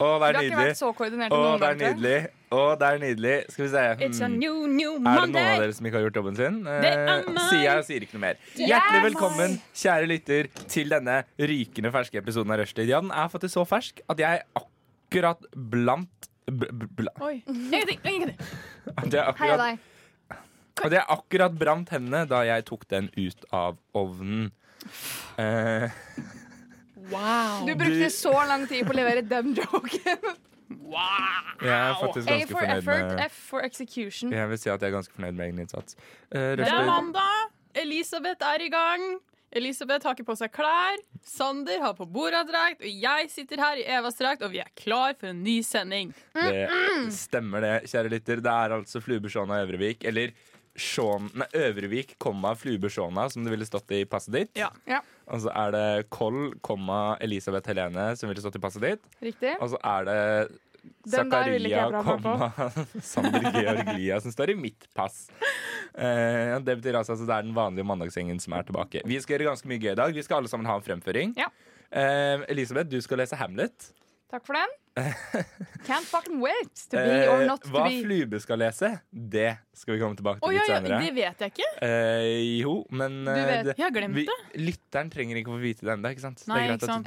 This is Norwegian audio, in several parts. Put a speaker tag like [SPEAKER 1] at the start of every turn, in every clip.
[SPEAKER 1] Å, det er
[SPEAKER 2] Vi har ikke
[SPEAKER 1] nydelig.
[SPEAKER 2] vært så koordinert
[SPEAKER 1] Å,
[SPEAKER 2] noen
[SPEAKER 1] det er nydelig. Å, det er nydelig. Skal vi se.
[SPEAKER 3] It's a
[SPEAKER 1] Hmm.
[SPEAKER 3] new, new
[SPEAKER 1] Er det noen av dere som ikke har gjort jobben sin? Eh, sier jeg og sier ikke noe mer. Hjertelig velkommen, kjære lytter, til denne rykende ferske episoden av Rushtid. Ja, den er faktisk så fersk at jeg akkurat blant b b
[SPEAKER 3] Oi.
[SPEAKER 1] At, jeg akkurat, at jeg akkurat brant hendene da jeg tok den ut av ovnen. Eh,
[SPEAKER 3] Wow.
[SPEAKER 2] Du brukte så lang tid på å levere den joken.
[SPEAKER 1] jeg er faktisk
[SPEAKER 2] A
[SPEAKER 1] ganske
[SPEAKER 2] for
[SPEAKER 1] fornøyd
[SPEAKER 2] effort,
[SPEAKER 1] med
[SPEAKER 2] F for execution.
[SPEAKER 1] Jeg vil si at jeg er ganske fornøyd med egen innsats. Uh,
[SPEAKER 3] Det er mandag. Elisabeth er i gang. Elisabeth har ikke på seg klær. Sander har på Borat-drakt. Og jeg sitter her i Evas drakt, og vi er klar for en ny sending.
[SPEAKER 1] Det stemmer det, kjære lytter. Det er altså Fluebesjåna Øvrevik, eller Sjån, nei, Øvrevik, komma Fluebesjåna, som det ville stått i passet ditt.
[SPEAKER 3] Ja.
[SPEAKER 2] Ja.
[SPEAKER 1] Og så er det Koll, komma Elisabeth Helene, som ville stått i passet ditt.
[SPEAKER 2] Riktig.
[SPEAKER 1] Og så er det Zakaria, komma Sander Georgia, som står i mitt pass. Eh, det betyr altså at det er den vanlige mandagsgjengen som er tilbake. Vi skal gjøre ganske mye gøy i dag. Vi skal alle sammen ha en fremføring.
[SPEAKER 2] Ja.
[SPEAKER 1] Eh, Elisabeth, du skal lese Hamlet.
[SPEAKER 2] Takk for den. Can't fucking wait to be or
[SPEAKER 1] Eh,
[SPEAKER 2] not to
[SPEAKER 1] hva
[SPEAKER 2] be.
[SPEAKER 1] Flube skal lese, det skal vi komme tilbake til
[SPEAKER 3] ja,
[SPEAKER 1] litt
[SPEAKER 3] ja,
[SPEAKER 1] senere.
[SPEAKER 3] det vet jeg ikke.
[SPEAKER 1] Eh, jo, men
[SPEAKER 2] Du
[SPEAKER 1] eh,
[SPEAKER 2] vet.
[SPEAKER 1] det,
[SPEAKER 3] Jeg har glemt
[SPEAKER 1] vi,
[SPEAKER 3] det.
[SPEAKER 1] Lytteren trenger ikke å få vite det ennå.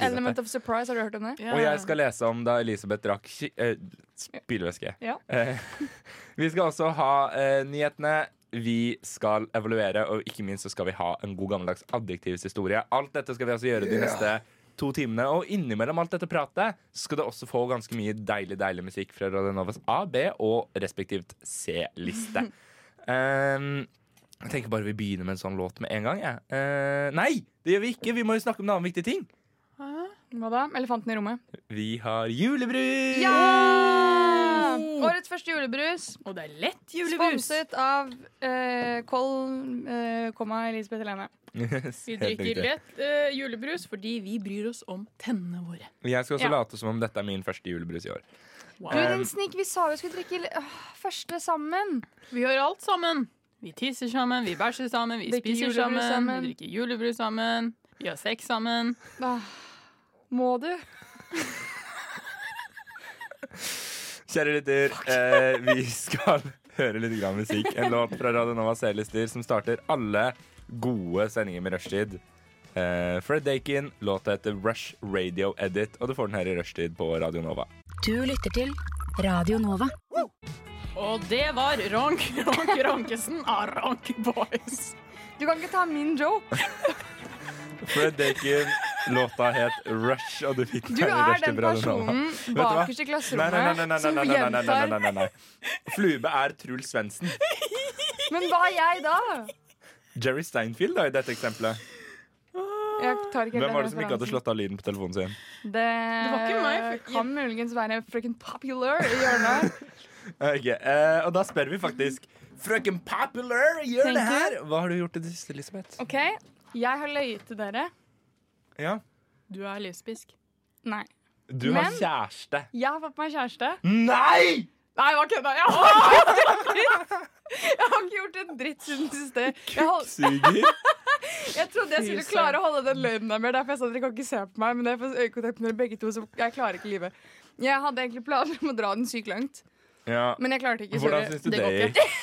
[SPEAKER 2] Element of surprise, har du hørt om det?
[SPEAKER 3] Ja.
[SPEAKER 1] Og jeg skal lese om da Elisabeth drakk eh, spylevæske.
[SPEAKER 2] Ja.
[SPEAKER 1] Eh, vi skal også ha eh, nyhetene. Vi skal evaluere, og ikke minst så skal vi ha en god gammeldags adjektivshistorie. Alt dette skal vi altså gjøre de neste to timene. Og innimellom alt dette pratet skal du også få ganske mye deilig deilig musikk fra Radionovas A, B og respektivt C-liste. Um, jeg tenker bare vi begynner med en sånn låt med en gang. Ja. Uh, nei, det gjør vi ikke! Vi må jo snakke om en annen viktig ting.
[SPEAKER 2] Hva da? Elefanten i rommet.
[SPEAKER 1] Vi har julebrus!
[SPEAKER 2] Ja! Årets første julebrus.
[SPEAKER 3] Og det er lett julebrus.
[SPEAKER 2] Sponset av uh, Koll, uh, komma Elisabeth Helene.
[SPEAKER 3] Vi drikker lett uh, julebrus fordi vi bryr oss om tennene våre.
[SPEAKER 1] Jeg skal også
[SPEAKER 2] Ja.
[SPEAKER 1] late som om dette er min første julebrus i år.
[SPEAKER 2] Du,
[SPEAKER 3] Wow.
[SPEAKER 2] din snik, vi sa vi skulle drikke øh, første sammen.
[SPEAKER 3] Vi gjør alt sammen. Vi tisser sammen, vi bæsjer sammen, vi
[SPEAKER 2] Drikker
[SPEAKER 3] spiser sammen,
[SPEAKER 2] sammen.
[SPEAKER 3] vi drikker julebrus sammen. Vi har sex sammen.
[SPEAKER 2] Ah, må du?
[SPEAKER 1] Kjære lytter, eh, vi skal høre litt grann musikk. En låt fra Radio Nova C-lister som starter alle gode sendinger med rushtid. Eh, Fred Dakin, låta heter Rush Radio Edit, og du får den her i rushtid på Radio Nova.
[SPEAKER 4] Du lytter til Radio Nova.
[SPEAKER 3] Og det var Ronk Ronk Ronkesen av Ronk Boys.
[SPEAKER 2] Du kan ikke ta min joke.
[SPEAKER 1] Fred Dakin, låta het Rush, og du fikk den i
[SPEAKER 2] er den
[SPEAKER 1] på Radio Nova.
[SPEAKER 2] personen
[SPEAKER 1] Vet du
[SPEAKER 2] bakerst i klasserommet som gjentar.
[SPEAKER 1] Flube er Truls Svendsen.
[SPEAKER 2] Men hva er jeg da?
[SPEAKER 1] Jerry Steinfeld da, i dette eksempelet.
[SPEAKER 2] Jeg tar ikke
[SPEAKER 1] Hvem var det som ikke hadde slått av lyden på telefonen sin?
[SPEAKER 2] Det,
[SPEAKER 3] var ikke meg,
[SPEAKER 2] kan muligens være frøken Popular i hjørnet.
[SPEAKER 1] Ok, uh, Og da spør vi faktisk Frøken Popular, gjør
[SPEAKER 2] Thank
[SPEAKER 1] det her! Hva har du gjort i det siste, Elisabeth?
[SPEAKER 2] OK, jeg har løyet til dere.
[SPEAKER 1] Ja,
[SPEAKER 3] Du er lesbisk.
[SPEAKER 2] Nei.
[SPEAKER 1] Du har
[SPEAKER 2] Men-
[SPEAKER 1] kjæreste.
[SPEAKER 2] Jeg har fått meg kjæreste.
[SPEAKER 1] Nei!
[SPEAKER 2] Nei, hva kødda? Jeg har ikke gjort en dritt! Jeg har ikke gjort en dritt siden siste. Jeg, hold, jeg trodde jeg skulle klare å holde den løgnen der mer. Derfor jeg sa dere kan ikke se på meg, men jeg får øyekontakt med dere begge to, så jeg klarer ikke livet. Jeg hadde egentlig planer om å dra den sykt langt,
[SPEAKER 1] Ja.
[SPEAKER 2] men jeg klarte ikke.
[SPEAKER 1] Hvordan syns du
[SPEAKER 2] Det
[SPEAKER 1] det gikk?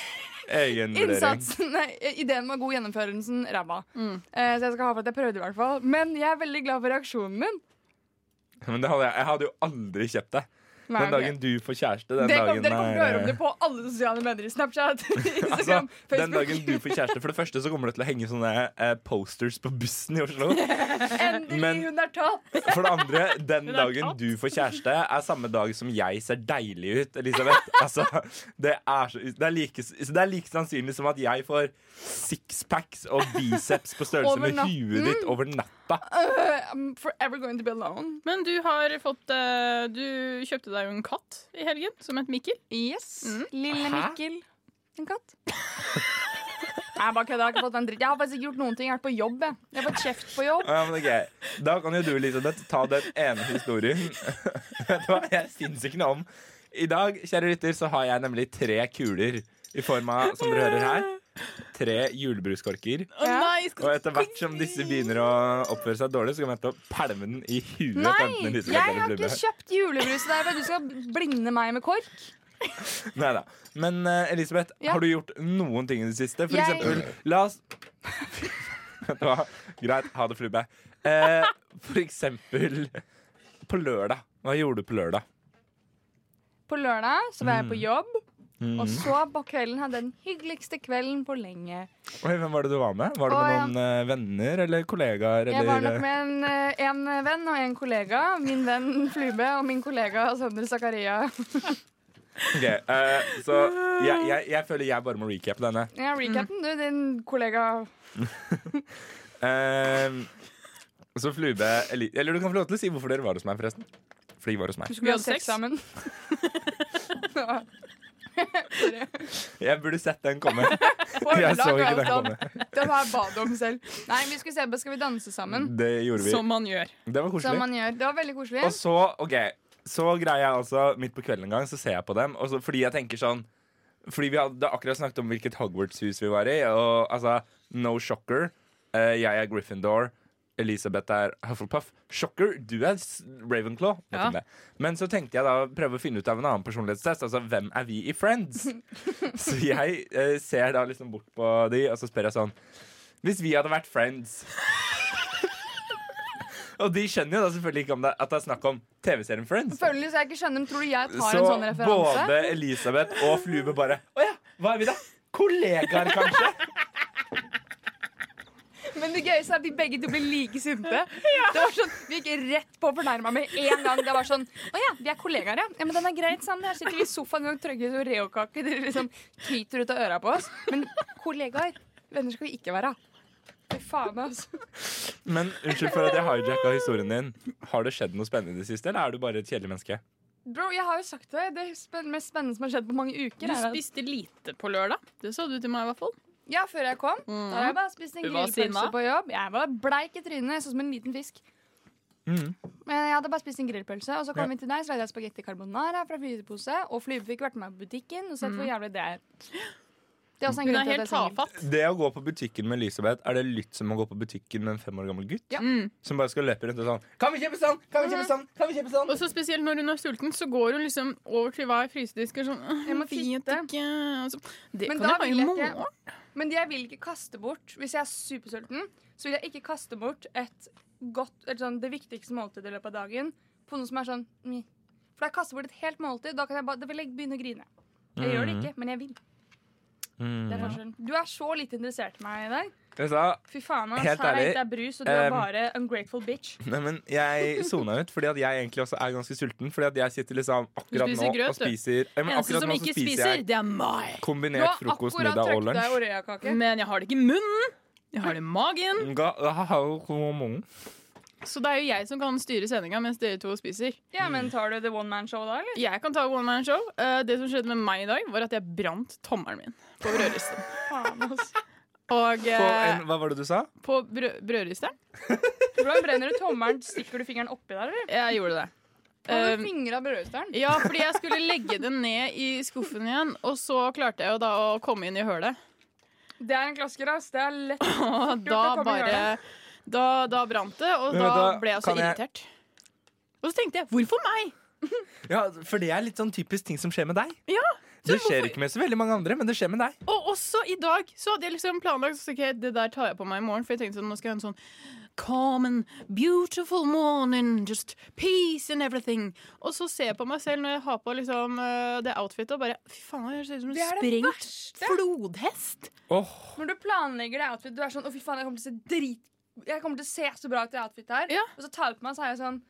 [SPEAKER 1] Egen.
[SPEAKER 2] Innsatsen, nei, ideen var god, gjennomførelsen ræva.
[SPEAKER 3] Mm.
[SPEAKER 2] Eh, så jeg skal ha for at jeg prøvde, i hvert fall. Men jeg er veldig glad for reaksjonen min.
[SPEAKER 1] Men det hadde jeg, jeg hadde jo aldri kjøpt det.
[SPEAKER 2] Nei,
[SPEAKER 1] Den dagen du får kjæreste, den
[SPEAKER 2] det kom,
[SPEAKER 1] dagen
[SPEAKER 2] dere kommer til å høre om det på alle sosiale medier. Snapchat,
[SPEAKER 1] Altså,
[SPEAKER 2] Facebook.
[SPEAKER 1] den dagen du får kjæreste For det første så kommer det til å henge sånne eh, posters på bussen i Oslo.
[SPEAKER 2] Endelig,
[SPEAKER 1] Men-
[SPEAKER 2] hun er tatt!
[SPEAKER 1] For det andre, den dagen du får kjæreste, er samme dag som jeg ser deilig ut, Elisabeth. Altså, det, er så, det, er like, så det er like sannsynlig som at jeg får sixpacks og biceps på størrelse med huet ditt over natta.
[SPEAKER 2] Uh, I'm forever going to be alone.
[SPEAKER 3] Men du har fått uh, Du kjøpte deg jo en katt i helgen, som het Mikkel.
[SPEAKER 2] Yes.
[SPEAKER 3] Mm.
[SPEAKER 2] Lille
[SPEAKER 1] Hæ?
[SPEAKER 2] Mikkel. En katt. Jeg bare kødder. Jeg har ikke fått en dritt. Jeg har faktisk ikke gjort noen ting. Jeg har vært på jobb. Jeg, jeg har fått kjeft på jobb.
[SPEAKER 1] Ja, men ok. Da kan jo du, Elisabeth, ta den ene historien. Vet du hva, Jeg syns ikke noe om I dag, kjære lytter, så har jeg nemlig tre kuler i form av, som dere hører her, tre julebruskorker.
[SPEAKER 3] Å nei, skal
[SPEAKER 1] Og etter hvert som disse begynner å oppføre seg dårlig, så kommer jeg til å pælme den i huet. til
[SPEAKER 2] Nei,
[SPEAKER 1] enten Elisabeth
[SPEAKER 2] jeg
[SPEAKER 1] eller
[SPEAKER 2] har ikke
[SPEAKER 1] Flubbe.
[SPEAKER 2] kjøpt julebrus til deg for at du skal blinde meg med kork.
[SPEAKER 1] Neida. Men eh, Elisabeth,
[SPEAKER 2] Ja.
[SPEAKER 1] har du gjort noen ting i det siste? For
[SPEAKER 2] Jeg-
[SPEAKER 1] eksempel, la oss Vet du hva? Greit, ha det, Flubbe. Eh, for eksempel på lørdag. Hva gjorde du på lørdag?
[SPEAKER 2] På lørdag så var jeg på jobb,
[SPEAKER 1] Mm.
[SPEAKER 2] og så på kvelden hadde jeg den hyggeligste kvelden på lenge.
[SPEAKER 1] Oi, hvem var det du var med? Var det med
[SPEAKER 2] noen ja.
[SPEAKER 1] eh, venner eller kollegaer?
[SPEAKER 2] Jeg var nok med en, eh, en venn og en kollega. Min venn Flube og min kollega Sander Zakaria.
[SPEAKER 1] Ok, uh, så jeg, jeg, jeg føler jeg bare må recappe denne.
[SPEAKER 2] Ja, recap den, du, din kollega
[SPEAKER 1] uh, så Flube Eller du kan få lov til å si hvorfor dere var hos meg, forresten. For de var hos meg.
[SPEAKER 3] Vi
[SPEAKER 2] ha
[SPEAKER 3] hadde
[SPEAKER 2] sex. sammen.
[SPEAKER 1] Jeg burde sett den komme. Jeg så ikke den komme.
[SPEAKER 2] Det var jeg bad om selv. Nei, vi skulle se på Skal vi danse sammen.
[SPEAKER 1] Det gjorde vi.
[SPEAKER 3] Som man gjør.
[SPEAKER 1] Det var
[SPEAKER 2] Som
[SPEAKER 1] koselig.
[SPEAKER 2] man gjør. Det var veldig koselig.
[SPEAKER 1] Og så, ok Så greier jeg altså midt på kvelden en gang, så ser jeg på dem. Og så, fordi jeg tenker sånn Fordi vi hadde akkurat snakket om hvilket Hogwarts-hus vi var i. Og altså, no shocker. Eh, jeg er Gryffindor. Elisabeth er Hufflepuff. Shocker, du er Ravenclaw.
[SPEAKER 3] Ja.
[SPEAKER 1] Men så tenkte jeg da prøve å finne ut av en annen personlighetstest. Altså, hvem er vi i Friends? så jeg eh, ser da liksom bort på de, og så spør jeg sånn Hvis vi hadde vært Friends Og de skjønner jo da selvfølgelig ikke om det, at det er snakk om TV-serien Friends.
[SPEAKER 2] Følgelig så jeg ikke skjønner Tror du jeg tar
[SPEAKER 1] Så
[SPEAKER 2] en sånn referanse?
[SPEAKER 1] Så både Elisabeth og Flube bare Å ja, hva er vi da? Kollegaer, kanskje?
[SPEAKER 2] Men det gøyeste er at de begge to blir like sinte. Det var sånn, Vi gikk rett på fornærma med en gang. Det var sånn Å ja, vi er kollegaer, ja. ja men den er greit, sant Her sitter vi i sofaen og trøgger Oreo-kake. Dere liksom tyter ut av øra på oss. Men kollegaer, venner skal vi ikke være. Fy faen, altså.
[SPEAKER 1] Men unnskyld for at jeg hijacka historien din. Har det skjedd noe spennende i det siste, eller er du bare et kjedelig menneske?
[SPEAKER 2] Bro, jeg har jo sagt det. Det mest spennende som har skjedd på mange uker.
[SPEAKER 3] Du spiste lite på lørdag. Det så du til meg i hvert fall.
[SPEAKER 2] Ja, før jeg kom. Da hadde jeg bare spist en grillpølse på jobb. Jeg var bleik i trynet, sånn som en liten fisk.
[SPEAKER 1] Mm.
[SPEAKER 2] Men jeg hadde bare spist en grillpølse, og så kom
[SPEAKER 1] Ja.
[SPEAKER 2] vi til deg, så lagde jeg spagetti carbonara fra frysepose, og Flyve fikk vært med meg på butikken og sett hvor jævlig det er. Det er også en grunn
[SPEAKER 3] er
[SPEAKER 2] til at
[SPEAKER 3] det
[SPEAKER 2] jeg er
[SPEAKER 3] tafatt.
[SPEAKER 1] Det å gå på butikken med Elisabeth, er det litt som å gå på butikken med en fem år gammel gutt?
[SPEAKER 2] Ja.
[SPEAKER 3] Mm.
[SPEAKER 1] Som bare skal løpe rundt og sånn Kan vi kjøpe sånn? Kan vi kjøpe sånn? Kan vi kjøpe sånn?
[SPEAKER 3] Og så spesielt når hun er sulten, så går hun liksom over til hver frysedisk og sånn
[SPEAKER 2] Jeg må
[SPEAKER 3] ikke. Altså, det
[SPEAKER 2] Men
[SPEAKER 3] kan jeg ha i morgen.
[SPEAKER 2] Men jeg vil ikke kaste bort Hvis jeg er supersulten, så vil jeg ikke kaste bort et godt, et sånn, det viktigste måltidet i løpet av dagen på noe som er sånn meh. For da jeg kaster bort et helt måltid, da, kan jeg bare, da vil jeg begynne å grine. Jeg gjør det ikke, men jeg vil. Det er
[SPEAKER 1] Mm.
[SPEAKER 2] forskjellen. Du er så lite interessert i meg i dag.
[SPEAKER 1] Sa
[SPEAKER 2] Fy faen, ass.
[SPEAKER 1] Helt
[SPEAKER 2] Her er
[SPEAKER 1] ærlig,
[SPEAKER 2] ikke brus, og du er
[SPEAKER 1] um,
[SPEAKER 2] bare ungrateful bitch.
[SPEAKER 1] Nei, men jeg sona ut fordi at jeg egentlig også er ganske sulten. Fordi at jeg sitter liksom akkurat
[SPEAKER 3] spiser
[SPEAKER 1] nå
[SPEAKER 3] grøt,
[SPEAKER 1] og spiser ja, men
[SPEAKER 3] Eneste
[SPEAKER 1] akkurat
[SPEAKER 3] som
[SPEAKER 1] nå så
[SPEAKER 3] ikke
[SPEAKER 1] spiser
[SPEAKER 3] spiser,
[SPEAKER 1] jeg
[SPEAKER 3] det er meg.
[SPEAKER 1] Kombinert frokost, middag og lunsj.
[SPEAKER 3] Men jeg har det ikke i munnen. Jeg har det i magen.
[SPEAKER 1] Komong.
[SPEAKER 3] Så det er jo jeg som kan styre sendinga mens dere to spiser.
[SPEAKER 2] Ja, men tar du the one man show da, eller?
[SPEAKER 3] Jeg kan ta one man show. Eh, Det som skjedde med meg i dag, var at jeg brant tommelen min på brødristen.
[SPEAKER 2] Faen, ass.
[SPEAKER 3] Og
[SPEAKER 1] På
[SPEAKER 3] eh,
[SPEAKER 1] en, hva var det du sa?
[SPEAKER 3] på brø brødristeren.
[SPEAKER 2] Hvordan brenner du tommelen? Stikker du fingeren oppi der, eller?
[SPEAKER 3] Jeg gjorde det. Um? Ja, fordi jeg skulle legge den ned i skuffen igjen, og så klarte jeg jo da å komme inn i hølet.
[SPEAKER 2] Det er en klassiker, ass. Det er lett.
[SPEAKER 3] Og da
[SPEAKER 2] å komme i
[SPEAKER 3] bare Da, da brant det, og da,
[SPEAKER 1] da
[SPEAKER 3] ble jeg så
[SPEAKER 1] irritert. jeg-.
[SPEAKER 3] Og så tenkte jeg hvorfor meg?
[SPEAKER 1] Ja, For det er litt sånn typisk ting som skjer med deg.
[SPEAKER 3] Ja,
[SPEAKER 1] Det skjer ikke med så veldig mange andre, men det skjer med deg.
[SPEAKER 3] Og også i dag så hadde jeg liksom planlagt så, ok, Det der tar jeg på meg i morgen, for jeg tenkte sånn, nå skal jeg ha en sånn Calm and beautiful morning, just peace and everything. Og så ser jeg på meg selv når jeg har på liksom øh, det outfitet, og bare Fy faen, jeg ser ut som en sprengt flodhest.
[SPEAKER 1] Oh.
[SPEAKER 2] Når du planlegger det outfitet, du er sånn Å, fy faen, jeg kommer til å se drit Jeg kommer til å se så bra ut i outfit her.
[SPEAKER 3] Ja.
[SPEAKER 2] Og så tar jeg på meg, så er jeg sånn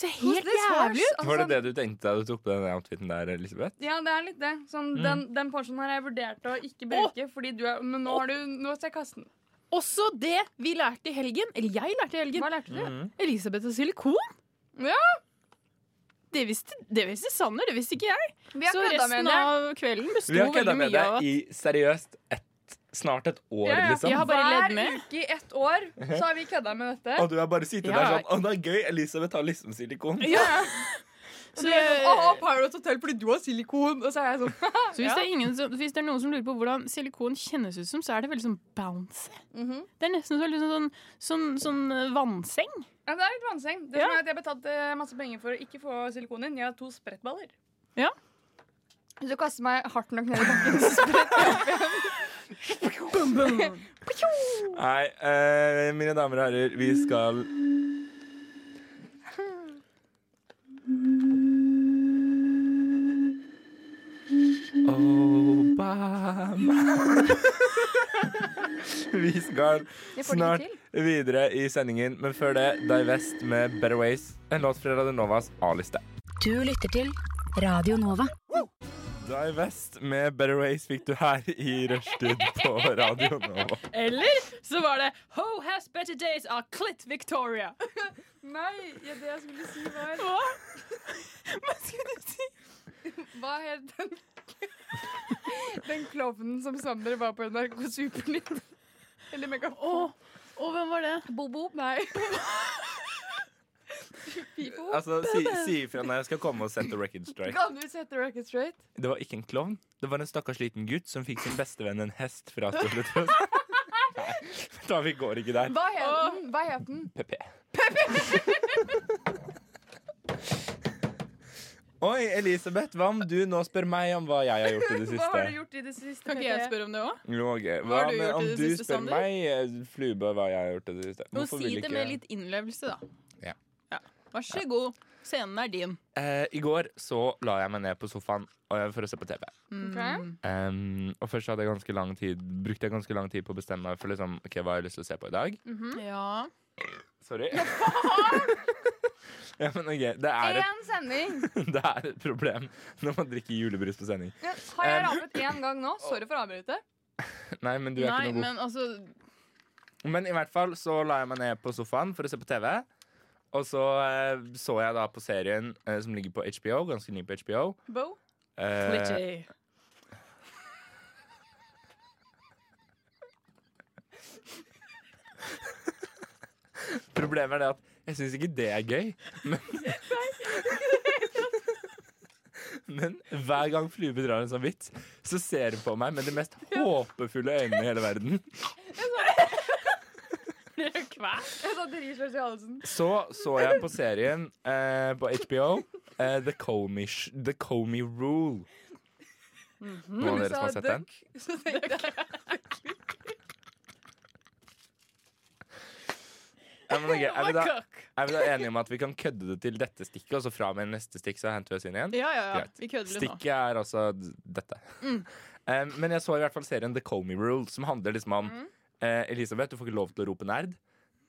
[SPEAKER 3] Ser helt jævlig ut.
[SPEAKER 1] Var det
[SPEAKER 2] Altså,
[SPEAKER 1] det du tenkte da du tok på den outfiten der, Elisabeth?
[SPEAKER 2] Ja, det er litt det. Sånn,
[SPEAKER 1] Mm.
[SPEAKER 2] Den, den ponchoen har jeg vurdert å ikke bruke, fordi du er Men nå har du Nå ser jeg kassen.
[SPEAKER 3] Også det vi lærte i helgen, eller jeg lærte i helgen,
[SPEAKER 2] Hva lærte du?
[SPEAKER 1] Mm.
[SPEAKER 3] Elisabeth og silikon.
[SPEAKER 2] Ja.
[SPEAKER 3] Det visste, det visste Sanner, det visste ikke jeg.
[SPEAKER 2] Vi har
[SPEAKER 3] Så
[SPEAKER 2] kødda med
[SPEAKER 3] resten
[SPEAKER 2] det.
[SPEAKER 3] av kvelden besto
[SPEAKER 1] Vi har kødda med
[SPEAKER 3] mye
[SPEAKER 1] det i seriøst et, snart et år,
[SPEAKER 2] Ja, ja.
[SPEAKER 1] liksom.
[SPEAKER 3] Har bare
[SPEAKER 2] Hver uke i ett år så har vi kødda med dette.
[SPEAKER 1] Og du har bare sittet
[SPEAKER 3] Ja.
[SPEAKER 1] der sånn Å, det er gøy! Elisabeth har liksom silikon.
[SPEAKER 3] Ja.
[SPEAKER 2] Så
[SPEAKER 3] Så,
[SPEAKER 2] du sånn, Å, Pirates Hotel fordi du har silikon. Og så er jeg sånn
[SPEAKER 3] så hvis, det er ingen som, hvis det er noen som lurer på hvordan silikon kjennes ut som, så er det veldig sånn bouncy.
[SPEAKER 2] Mhm.
[SPEAKER 3] Det er nesten så, liksom sånn, sånn, sånn eh, vannseng.
[SPEAKER 2] Ja, det er litt vannseng. Det
[SPEAKER 3] Ja.
[SPEAKER 2] som er at Jeg har betalt eh, masse penger for å ikke få silikon inn. Jeg har to sprettballer.
[SPEAKER 3] Ja.
[SPEAKER 2] Hvis du kaster meg hardt nok ned i bakken, så spretter jeg opp igjen.
[SPEAKER 1] Nei, eh, mine damer og herrer, vi skal Obama Vi skal
[SPEAKER 2] får
[SPEAKER 1] snart
[SPEAKER 2] ikke til.
[SPEAKER 1] videre i sendingen, men før det Divest med Better Ways, en låt fra Radio Novas A-liste.
[SPEAKER 4] Du lytter til Radio Nova.
[SPEAKER 1] Divest med Better Ways fikk du her i rushtid på Radio Nova.
[SPEAKER 3] Eller så var det Ho has better days av Clit Victoria.
[SPEAKER 2] Nei, ja, det jeg skulle si var
[SPEAKER 3] Hva? Hva skulle du si?
[SPEAKER 2] Hva het den Den klovnen som Sander var på NRK Supernytt? Eller
[SPEAKER 3] Å,
[SPEAKER 2] oh,
[SPEAKER 3] oh, hvem var det?
[SPEAKER 2] Bobo? Nei.
[SPEAKER 1] Altså, si, si ifra når jeg skal komme og sette record straight.
[SPEAKER 2] Kan du sette record straight?
[SPEAKER 1] Det var ikke en klovn. Det var en stakkars liten gutt som fikk sin bestevenn en hest fra skoletøs. Nei, da vi går ikke der.
[SPEAKER 2] Hva het den? Hva het den?
[SPEAKER 1] PP. Oi, Elisabeth, hva om du nå spør meg om hva jeg har gjort i det siste?
[SPEAKER 2] Hva har du gjort i det siste?
[SPEAKER 3] Kan ikke jeg spørre om det òg?
[SPEAKER 1] Okay. ok.
[SPEAKER 3] Hva
[SPEAKER 1] Hva med om du
[SPEAKER 3] siste,
[SPEAKER 1] spør
[SPEAKER 3] Sander?
[SPEAKER 1] meg, Flube, hva jeg har gjort i det siste?
[SPEAKER 3] Nå
[SPEAKER 1] Hvorfor
[SPEAKER 3] si det
[SPEAKER 1] ikke-
[SPEAKER 3] med litt innlevelse, da. Vær så god. Scenen er din.
[SPEAKER 1] Eh, I går så la jeg meg ned på sofaen for å se på TV.
[SPEAKER 2] Okay.
[SPEAKER 1] Um, og først hadde jeg ganske lang tid brukte jeg ganske lang tid på å bestemme meg for liksom, ok, hva jeg har lyst til å se på i dag.
[SPEAKER 3] Ja.
[SPEAKER 1] Sorry. ja, men ok, det er, et,
[SPEAKER 2] Én sending!
[SPEAKER 1] det er et problem når man drikker julebrus på sending.
[SPEAKER 2] Ja, har jeg rapet én gang nå? Sorry for å avbryte.
[SPEAKER 1] Nei, men du er
[SPEAKER 3] Nei,
[SPEAKER 1] ikke noe god.
[SPEAKER 3] men altså
[SPEAKER 1] Men i hvert fall så la jeg meg ned på sofaen for å se på TV. Og så eh, så jeg da på serien eh, som ligger på HBO, ganske ny på HBO.
[SPEAKER 2] Bo?
[SPEAKER 1] Eh, problemet er det at jeg syns ikke det er gøy. Men, men hver gang Flube drar en sånn vits, så ser hun på meg med de mest håpefulle øynene i hele verden.
[SPEAKER 2] Jeg.
[SPEAKER 1] Så så jeg på serien eh, på HBO eh, The, Comey, The Comey Rule. Noen av dere som har sett den?
[SPEAKER 2] Så tenkte jeg
[SPEAKER 1] Ja, er, vi da, er vi da enige om at vi kan kødde det til dette stikket, og så fra med neste stikk så henter vi oss inn igjen?
[SPEAKER 3] Ja, ja, ja. Vi kødder litt nå.
[SPEAKER 1] Stikket er altså dette. dette. Um, men jeg så i hvert fall serien The Comey Rule, som handler liksom om eh, Elisabeth, du får ikke lov til å rope nerd.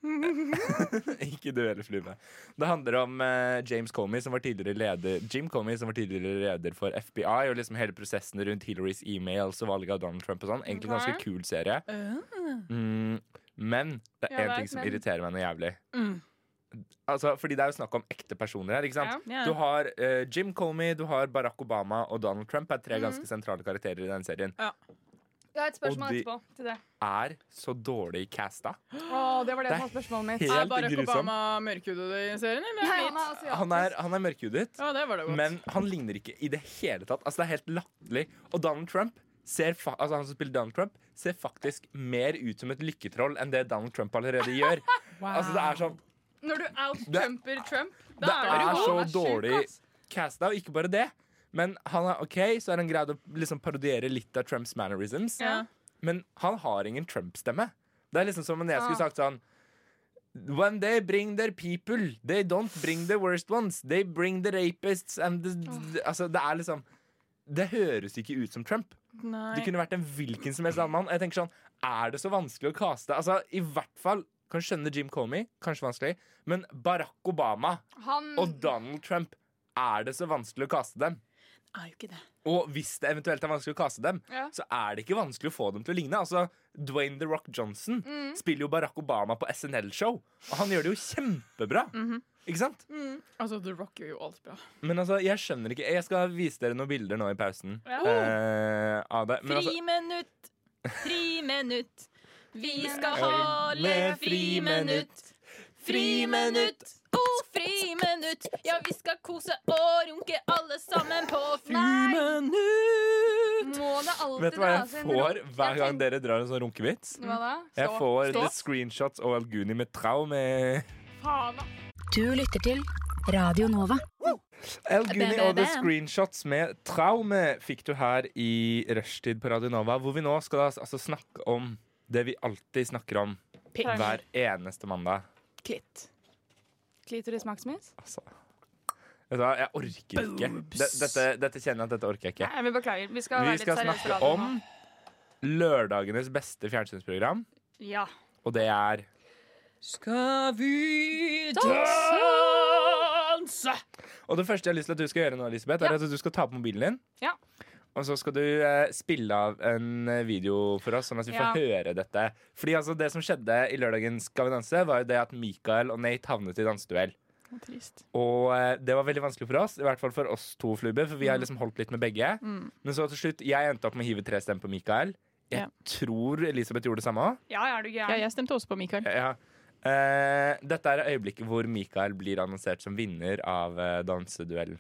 [SPEAKER 1] ikke du heller, Flube. Det handler om eh, James Comey, som var tidligere leder Jim Comey, som var tidligere leder for FBI, og liksom hele prosessen rundt Hillarys e-mails og valget av Donald Trump og sånn. Egentlig en ganske kul serie. Mm, men det er
[SPEAKER 2] Ja,
[SPEAKER 1] én ting som irriterer meg noe jævlig.
[SPEAKER 3] Mm.
[SPEAKER 1] Altså, fordi det er jo snakk om ekte personer her. ikke sant?
[SPEAKER 2] Ja.
[SPEAKER 3] Ja.
[SPEAKER 1] Du har eh, Jim Comey, du har Barack Obama og Donald Trump. er tre
[SPEAKER 2] Mhm.
[SPEAKER 1] ganske sentrale karakterer i den serien.
[SPEAKER 2] Jeg har et spørsmål
[SPEAKER 1] de-
[SPEAKER 2] etterpå til det.
[SPEAKER 1] Er så dårlig casta.
[SPEAKER 2] Åh, det var det
[SPEAKER 1] Det
[SPEAKER 2] som var spørsmålet mitt.
[SPEAKER 3] Er Barack
[SPEAKER 1] grusom.
[SPEAKER 3] Obama mørkhudet i serien, eller?
[SPEAKER 2] Nei, han er asiatisk.
[SPEAKER 1] Han er, han er mørkhudet,
[SPEAKER 3] Ja, det var det godt.
[SPEAKER 1] men han ligner ikke i det hele tatt. Altså, det er helt latterlig. Og Donald Trump ser fa altså, han som spiller Donald Trump, ser faktisk mer ut som et lykketroll enn det Donald Trump allerede gjør. Altså, det er sånn
[SPEAKER 2] Når du out-trumper Trump,
[SPEAKER 1] Det
[SPEAKER 3] er du god.
[SPEAKER 1] så
[SPEAKER 2] Han er så
[SPEAKER 1] dårlig casta, og ikke bare det. Men han er ok, så har han greid å liksom parodiere litt av Trumps mannerisms.
[SPEAKER 3] Ja.
[SPEAKER 1] Men han har ingen Trump-stemme. Det er liksom som om jeg skulle
[SPEAKER 2] Ah.
[SPEAKER 1] sagt sånn When they bring their people, they don't bring the worst ones. They bring the rapists and the, Altså, det er liksom Det høres ikke ut som Trump.
[SPEAKER 3] Nei.
[SPEAKER 1] Det kunne vært en hvilken som helst annen mann. Jeg tenker sånn, Er det så vanskelig å kaste? Altså, I hvert fall kan skjønne Jim Comey, kanskje vanskelig, men Barack Obama
[SPEAKER 2] Han
[SPEAKER 1] og Donald Trump, er det så vanskelig å kaste dem?
[SPEAKER 3] Er jo ikke det.
[SPEAKER 1] Og hvis det eventuelt er vanskelig å kaste dem,
[SPEAKER 2] Ja.
[SPEAKER 1] så er det ikke vanskelig å få dem til å ligne. Altså, Dwayne The Rock Johnson spiller jo Barack Obama på SNL-show, og han gjør det jo kjempebra. Ikke sant?
[SPEAKER 3] Altså, The Rock gjør jo alt bra.
[SPEAKER 1] Men altså, jeg skjønner ikke Jeg skal vise dere noen bilder nå i pausen
[SPEAKER 2] Ja.
[SPEAKER 1] eh, av det. Men altså,
[SPEAKER 3] Friminutt! Friminutt! Vi skal
[SPEAKER 1] holde
[SPEAKER 3] friminutt! Friminutt! Oh, friminutt! Ja, vi skal kose og runke alle sammen på friminutt!
[SPEAKER 2] Må det alltid
[SPEAKER 1] vet du hva jeg
[SPEAKER 2] dras inn
[SPEAKER 1] får hver gang dere drar en sånn runkevits?
[SPEAKER 2] Hva da?
[SPEAKER 1] Jeg
[SPEAKER 2] Stå.
[SPEAKER 1] får
[SPEAKER 2] Stå.
[SPEAKER 1] the screenshots og Alguni med traume.
[SPEAKER 2] Faen, da.
[SPEAKER 4] Du lytter til Radio Nova.
[SPEAKER 3] Elguni
[SPEAKER 1] og the screenshots med traume fikk du her i rushtid på Radio Nova, hvor vi nå skal altså snakke om det vi alltid snakker om
[SPEAKER 3] Pink.
[SPEAKER 1] hver eneste mandag.
[SPEAKER 3] Klitt.
[SPEAKER 2] Klitoris maximus?
[SPEAKER 1] Altså. Vet du hva, jeg orker ikke. Dette, dette kjenner jeg at dette orker jeg ikke.
[SPEAKER 2] Nei, vi beklager. Vi skal
[SPEAKER 1] Vi
[SPEAKER 2] være litt
[SPEAKER 1] skal snakke om lørdagenes beste fjernsynsprogram.
[SPEAKER 2] Ja.
[SPEAKER 1] og det er
[SPEAKER 3] Skal vi danse?
[SPEAKER 1] Og det første jeg har lyst til at du skal gjøre nå, Elisabeth, er
[SPEAKER 2] Ja.
[SPEAKER 1] at du skal ta på mobilen din.
[SPEAKER 2] Ja.
[SPEAKER 1] Og så skal du eh, spille av en eh, video for oss, sånn at vi får
[SPEAKER 2] Ja.
[SPEAKER 1] høre dette. Fordi altså, det som skjedde i lørdagen Skal vi danse, var jo det at Mikael og Nate havnet i danseduell.
[SPEAKER 3] Trist.
[SPEAKER 1] Og eh, det var veldig vanskelig for oss, i hvert fall for oss to, Flube, for vi
[SPEAKER 2] Mm.
[SPEAKER 1] har liksom holdt litt med begge. Men så til slutt, jeg endte opp med å hive tre stemmer på Mikael. Jeg
[SPEAKER 3] Ja.
[SPEAKER 1] tror Elisabeth gjorde det samme òg.
[SPEAKER 2] ja, er du
[SPEAKER 3] Ja,
[SPEAKER 2] gæren?
[SPEAKER 3] jeg stemte også på Mikael.
[SPEAKER 1] Ja. Eh, dette er øyeblikket hvor Mikael blir annonsert som vinner av eh, danseduellen.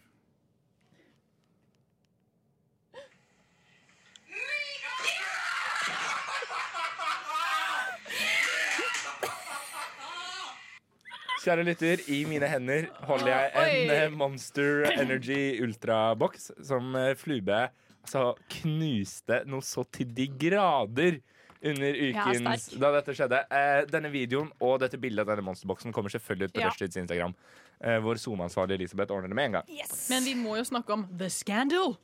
[SPEAKER 1] Kjære lytter, i mine hender holder jeg en
[SPEAKER 3] Oi.
[SPEAKER 1] eh, Monster Energy Ultra-boks som eh, Flube altså, knuste noe så til de grader under ukens
[SPEAKER 3] ja,
[SPEAKER 1] da dette skjedde. Eh, denne videoen og dette bildet av denne monsterboksen kommer selvfølgelig ut på
[SPEAKER 3] Ja.
[SPEAKER 1] Rushtids Instagram. Eh, vår SoMe-ansvarlig Elisabeth ordner det med en gang.
[SPEAKER 3] Men vi må jo snakke om The Scandal.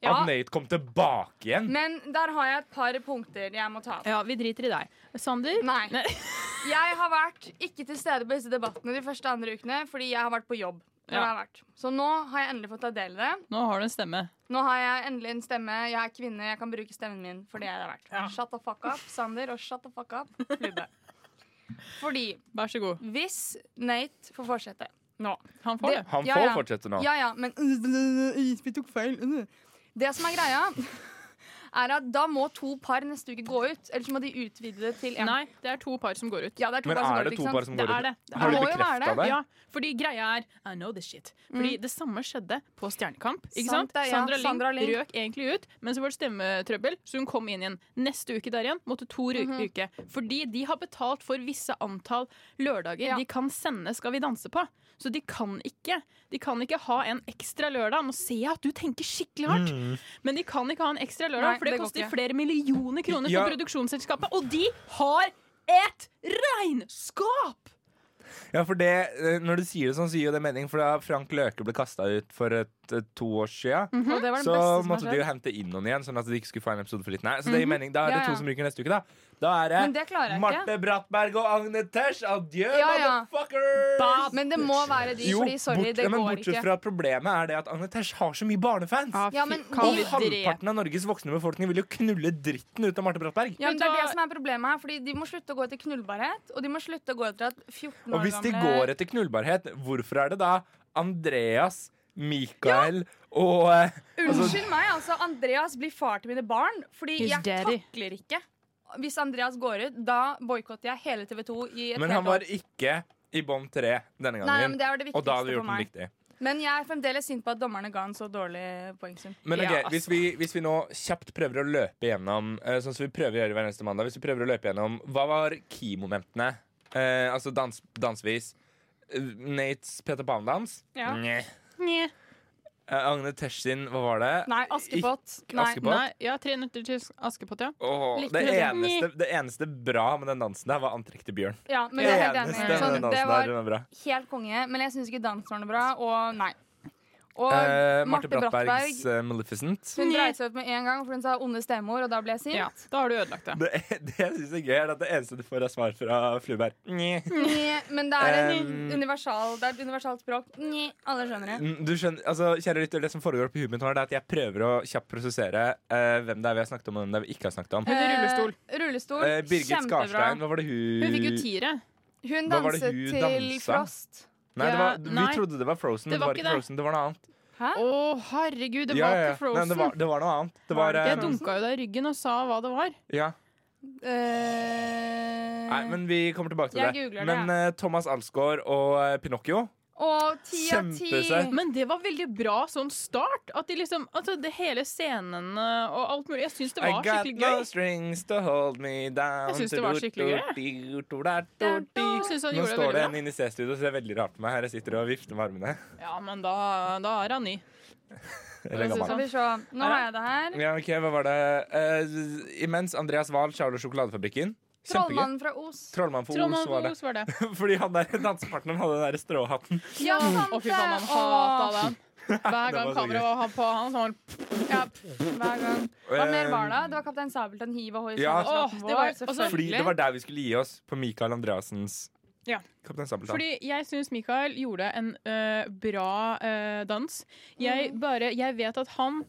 [SPEAKER 2] Ja.
[SPEAKER 1] At Nate kom tilbake igjen.
[SPEAKER 2] Men der har jeg et par punkter jeg må ta opp.
[SPEAKER 3] Ja, vi driter i deg. Sander?
[SPEAKER 2] Nei. Jeg har vært ikke til stede på disse debattene de første andre ukene fordi jeg har vært på jobb.
[SPEAKER 3] Ja.
[SPEAKER 2] har vært. Så nå har jeg endelig fått ta del i det.
[SPEAKER 3] Nå har du en stemme.
[SPEAKER 2] Nå har jeg endelig en stemme. Jeg er kvinne, jeg kan bruke stemmen min for det jeg har vært. Shut the fuck up, Sander, og shut the fuck up, Flubbe. Fordi
[SPEAKER 3] Vær så god.
[SPEAKER 2] hvis Nate får fortsette nå
[SPEAKER 3] Han får det.
[SPEAKER 1] Han får
[SPEAKER 2] ja.
[SPEAKER 1] fortsette nå.
[SPEAKER 2] Ja, ja, men Vi tok feil. Det som er greia, er at da må to par neste uke gå ut. Eller så må de utvide det til én.
[SPEAKER 3] Nei, det er to par som går ut.
[SPEAKER 2] Ja, det er to
[SPEAKER 1] Men
[SPEAKER 2] par som
[SPEAKER 1] er
[SPEAKER 2] går
[SPEAKER 1] det
[SPEAKER 2] ut,
[SPEAKER 1] to par som går ut?
[SPEAKER 3] det. Det
[SPEAKER 1] Har
[SPEAKER 2] jo
[SPEAKER 1] bekrefta
[SPEAKER 2] det.
[SPEAKER 1] det?
[SPEAKER 3] Ja, fordi greia er I know this shit. Fordi det samme skjedde på Stjernekamp. Ikke sant?
[SPEAKER 2] Sant det, ja.
[SPEAKER 3] Sandra Link
[SPEAKER 2] Sandra Lyng.
[SPEAKER 3] røk egentlig ut, men så var det stemmetrøbbel, så hun kom inn igjen. Neste uke der igjen måtte to ry-
[SPEAKER 2] Mm
[SPEAKER 3] -hmm. Fordi de har betalt for visse antall lørdager
[SPEAKER 2] Ja.
[SPEAKER 3] de kan sende Skal vi danse på. Så de kan ikke De kan ikke ha en ekstra lørdag. Nå ser jeg at du tenker skikkelig hardt,
[SPEAKER 1] Mm.
[SPEAKER 3] men de kan ikke ha en ekstra lørdag,
[SPEAKER 2] Nei,
[SPEAKER 3] for det,
[SPEAKER 2] det
[SPEAKER 3] koster flere millioner kroner
[SPEAKER 1] Ja.
[SPEAKER 3] for produksjonsselskapet, og de har et regnskap!
[SPEAKER 1] Ja, for det, eh, Når du sier det sånn, så gir jo det mening. For da Frank Løke ble kasta ut for et, et, to år siden,
[SPEAKER 2] mm -hmm.
[SPEAKER 1] så måtte de jo hente inn noen igjen, sånn at de ikke skulle få en episode for litt. Nei, så det gir mening. Da er det
[SPEAKER 2] Ja, ja.
[SPEAKER 1] to som ryker neste uke, da. Da er det,
[SPEAKER 2] Men det.
[SPEAKER 1] Marte Brattberg og Agne Tesh. Adjø,
[SPEAKER 2] Ja, ja.
[SPEAKER 1] motherfuckers!
[SPEAKER 2] Men det må være de,
[SPEAKER 1] Jo,
[SPEAKER 2] fordi sorry,
[SPEAKER 1] bort,
[SPEAKER 2] det
[SPEAKER 1] ja, men
[SPEAKER 2] går
[SPEAKER 1] bortsett
[SPEAKER 2] ikke.
[SPEAKER 1] fra problemet er det at Agne Tesh har så mye barnefans.
[SPEAKER 2] Ja, men
[SPEAKER 1] Og halvparten av Norges voksne befolkning vil jo knulle dritten ut av Marte Brattberg.
[SPEAKER 2] Ja, men det er det som er problemet her, fordi de må slutte å gå etter knullbarhet, og de må slutte å gå etter at 14
[SPEAKER 1] Og hvis de
[SPEAKER 2] gamle
[SPEAKER 1] går etter knullbarhet, hvorfor er det da Andreas, Mikael og eh, altså,
[SPEAKER 2] Unnskyld meg, altså. Andreas blir far til mine barn. Fordi jeg
[SPEAKER 3] daddy.
[SPEAKER 2] takler ikke Hvis Andreas går ut, da boikotter jeg hele TV 2 i et
[SPEAKER 1] Men han var ikke i bånn tre denne
[SPEAKER 2] Nei,
[SPEAKER 1] gangen.
[SPEAKER 2] men det var det
[SPEAKER 1] og da hadde du gjort den riktig.
[SPEAKER 2] Men jeg er fremdeles sint på at dommerne ga en så dårlig poengsum.
[SPEAKER 1] Men ok,
[SPEAKER 3] Ja, altså.
[SPEAKER 1] hvis, vi, hvis vi nå kjapt prøver å løpe gjennom eh, Sånn som vi prøver å gjøre hver neste mandag Hvis vi prøver å løpe gjennom Hva var key-momentene? Eh, altså dans, dansvis. Eh, Nates Peter Pan-dans?
[SPEAKER 2] Ja.
[SPEAKER 1] Nye.
[SPEAKER 3] Nje.
[SPEAKER 1] Eh, Agne Teshin, hva var det?
[SPEAKER 2] Nei, Askepott. Nei.
[SPEAKER 1] Askepott?
[SPEAKER 3] Nei, ja, Tre nøtter til Askepott, ja.
[SPEAKER 2] Oh,
[SPEAKER 1] det, eneste, det eneste bra med den dansen der var antrekk til Bjørn.
[SPEAKER 2] Ja, men
[SPEAKER 1] Det eneste
[SPEAKER 2] Sånn, det var
[SPEAKER 1] der, var
[SPEAKER 2] helt konge, men jeg syns ikke dansen var noe bra, og nei. Og
[SPEAKER 1] Eh,
[SPEAKER 2] Marte
[SPEAKER 1] Marte
[SPEAKER 2] Brattberg
[SPEAKER 1] Brattbergs eh, Maleficent.
[SPEAKER 2] hun dreit seg ut med en gang, for hun sa onde stemor, og da ble jeg sint.
[SPEAKER 3] ja. Da har du ødelagt det.
[SPEAKER 1] Det, det jeg syns er gøy, er at det eneste du får, er svar fra Fluberg. Nye.
[SPEAKER 2] Nye, Men det er, en
[SPEAKER 1] Um,
[SPEAKER 2] universal, det er et universalt språk. Nye, alle skjønner det.
[SPEAKER 1] Mm, Du skjønner, altså, kjære lytter, Det som foregår på huet mitt nå, er at jeg prøver å kjapt prosessere eh, hvem det er vi har snakket om, og hvem det er vi ikke har snakket om.
[SPEAKER 3] Hun i rullestol.
[SPEAKER 2] Eh, rullestol.
[SPEAKER 1] Eh, Birgit
[SPEAKER 2] Kjempebra.
[SPEAKER 1] Skarstein, hva var det hun
[SPEAKER 3] Hun fikk jo tiere.
[SPEAKER 2] Hun
[SPEAKER 1] Hva var det
[SPEAKER 2] danset
[SPEAKER 1] hun
[SPEAKER 2] til
[SPEAKER 1] dansa?
[SPEAKER 2] Frost.
[SPEAKER 1] Nei, det var, vi
[SPEAKER 3] nei.
[SPEAKER 1] trodde det var Frozen,
[SPEAKER 3] Det
[SPEAKER 1] men det
[SPEAKER 3] var ikke det.
[SPEAKER 1] Frozen, det var noe annet.
[SPEAKER 2] Hæ?
[SPEAKER 3] Å, herregud, det
[SPEAKER 1] Ja,
[SPEAKER 3] var
[SPEAKER 1] ja, ja.
[SPEAKER 3] ikke Frozen.
[SPEAKER 1] Nei, det, var, det var noe annet. Det var,
[SPEAKER 3] Jeg
[SPEAKER 1] eh,
[SPEAKER 3] dunka jo deg i ryggen og sa hva det var.
[SPEAKER 1] ja.
[SPEAKER 2] Eh,
[SPEAKER 1] Nei, men vi kommer tilbake til
[SPEAKER 2] Jeg
[SPEAKER 1] det.
[SPEAKER 2] googler det,
[SPEAKER 1] Men eh, Thomas Alsgaard og eh, Pinocchio
[SPEAKER 2] Og ti av ti.
[SPEAKER 3] Men det var veldig bra sånn start. At de liksom, altså det hele scenene og alt mulig. Jeg syns det var skikkelig gøy.
[SPEAKER 1] I got no strings to hold me down
[SPEAKER 3] Jeg synes det var skikkelig gøy.
[SPEAKER 1] Nå står det en inne i C-studio og ser veldig rart på meg. Her jeg sitter og vifter med armene.
[SPEAKER 3] Ja, men da, da er han ny.
[SPEAKER 1] Eller gammel.
[SPEAKER 2] Se. Nå har jeg det her.
[SPEAKER 1] Ja, ok, hva var det? Uh, imens Andreas Wahl, Charles Sjokoladefabrikken.
[SPEAKER 2] Trollmannen fra Os.
[SPEAKER 1] Trollmannen fra
[SPEAKER 3] Trollmann
[SPEAKER 1] Os var det.
[SPEAKER 3] Os var det.
[SPEAKER 1] Fordi han der dansepartneren hadde den der stråhatten.
[SPEAKER 2] Ja, sant
[SPEAKER 3] Å, fy faen, han
[SPEAKER 2] det.
[SPEAKER 3] hata den. Hver gang kameraet var på han, så var han
[SPEAKER 2] Ja, hver gang. Hva mer var det?
[SPEAKER 1] Eh,
[SPEAKER 2] Det var Kaptein Sabeltann Hiv og Hoi
[SPEAKER 1] Ja.
[SPEAKER 3] Det var-
[SPEAKER 2] vår.
[SPEAKER 1] Fordi det var der vi skulle gi oss, på Mikael Andreassens
[SPEAKER 3] Ja. Fordi jeg syns Mikael gjorde en øh, bra øh, dans. Jeg bare Jeg vet at han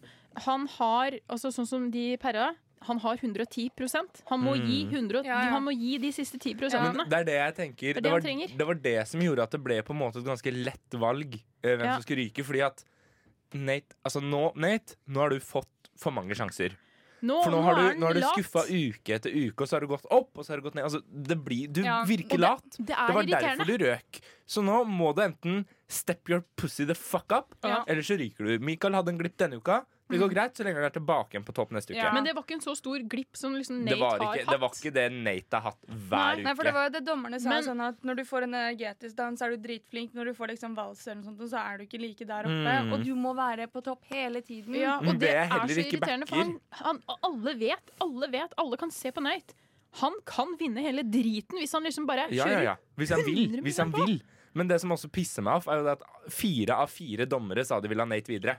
[SPEAKER 3] Han har Altså sånn som de perra. Han har 110% Han må,
[SPEAKER 1] Mm.
[SPEAKER 3] gi 100,
[SPEAKER 2] Ja, ja.
[SPEAKER 3] han må gi de siste 10
[SPEAKER 1] Men
[SPEAKER 3] prosentene.
[SPEAKER 1] det er det jeg tenker.
[SPEAKER 3] Det det
[SPEAKER 1] var, det var det som gjorde at det ble på en måte et ganske lett valg eh, hvem
[SPEAKER 3] Ja.
[SPEAKER 1] som skulle ryke. Fordi at Nate, altså nå, Nate, nå har du fått for mange sjanser.
[SPEAKER 3] Nå,
[SPEAKER 1] For nå har du, nå har du skuffa uke etter uke, og så har du gått opp, og så har du gått ned. Altså, det blir, du
[SPEAKER 2] Ja,
[SPEAKER 1] virker lat.
[SPEAKER 3] det-.
[SPEAKER 1] Det
[SPEAKER 3] Det
[SPEAKER 1] var derfor du røk. Så nå må du enten step your pussy the fuck up,
[SPEAKER 2] Ja.
[SPEAKER 1] eller så ryker du. Michael hadde en glipp denne uka. Det går greit så lenge han er tilbake igjen på topp neste uke.
[SPEAKER 2] Ja.
[SPEAKER 3] Men det var ikke en så stor glipp som liksom Nate
[SPEAKER 1] det, var
[SPEAKER 3] har hatt.
[SPEAKER 1] det var ikke det Nate har hatt hver
[SPEAKER 2] Nei, for det var jo det dommerne sa
[SPEAKER 3] Men-
[SPEAKER 2] sånn at når du får en energetisk dans, er du dritflink. Når du får liksom vals eller noe sånt, så er du ikke like der oppe.
[SPEAKER 1] Mm.
[SPEAKER 2] Og du må være på topp hele tiden.
[SPEAKER 3] Ja, og det,
[SPEAKER 1] det er
[SPEAKER 3] er så
[SPEAKER 1] ikke
[SPEAKER 3] irriterende, for han, han, alle vet, alle vet, alle kan se på Nate. Han kan vinne hele driten hvis han liksom bare
[SPEAKER 1] Ja, ja,
[SPEAKER 3] kjører
[SPEAKER 1] ja. Hvis han vil. Hvis han vil. Men det som også pisser meg off, er jo det at fire av fire dommere sa de ville ha Nate videre.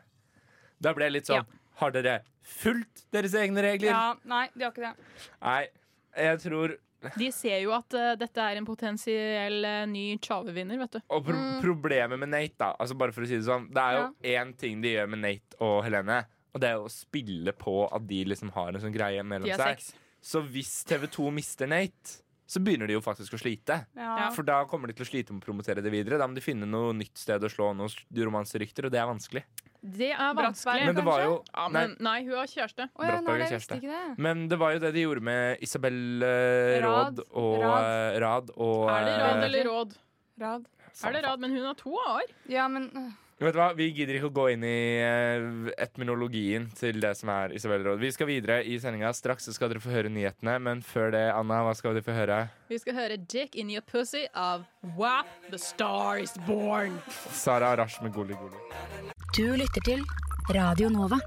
[SPEAKER 1] Da ble jeg litt sånn
[SPEAKER 3] Ja.
[SPEAKER 1] Har dere fulgt deres egne regler?
[SPEAKER 2] Ja, nei, de har ikke det.
[SPEAKER 1] Nei, jeg tror
[SPEAKER 3] De ser jo at uh, dette er en potensiell uh, ny Tjave-vinner, vet du.
[SPEAKER 1] Og pro
[SPEAKER 2] Mm.
[SPEAKER 1] problemet med Nate, da Altså bare for å si det sånn Det er jo én ting de gjør med Nate og Helene, og det er jo å spille på at de liksom har en sånn greie mellom seg.
[SPEAKER 3] Sex.
[SPEAKER 1] Så hvis TV2 mister Nate, så begynner de jo faktisk å slite.
[SPEAKER 2] Ja.
[SPEAKER 1] For da kommer de til å slite med å promotere det videre. Da må de finne noe nytt sted å slå noen romanserykter, og det er vanskelig.
[SPEAKER 3] Det er vanskelig.
[SPEAKER 1] Men det var jo
[SPEAKER 3] ja, men, nei, hun har kjæreste.
[SPEAKER 2] Oh, ja,
[SPEAKER 1] Brattberg er
[SPEAKER 2] visste
[SPEAKER 1] kjæreste.
[SPEAKER 2] ikke det.
[SPEAKER 1] men det var jo det de gjorde med Isabel eh,
[SPEAKER 2] Rad.
[SPEAKER 1] Råd og
[SPEAKER 2] Rad.
[SPEAKER 1] eh, Rad og
[SPEAKER 3] Er det rad
[SPEAKER 1] eh,
[SPEAKER 3] eller råd?
[SPEAKER 2] Rad.
[SPEAKER 3] Er det rad, men hun har to år.
[SPEAKER 2] Ja, men øh,
[SPEAKER 1] Vet du hva, Vi gidder ikke å gå inn i eh, etymologien til det som er Isabel Råd. Vi skal videre i sendinga. Straks så skal dere få høre nyhetene, men før det, Anna, hva skal dere få høre?
[SPEAKER 3] Vi skal høre 'Dick in Your Pussy' av WAP The Star Is Born.
[SPEAKER 1] Sara Arash med Goli Goli.
[SPEAKER 4] Du lytter til Radio Nova.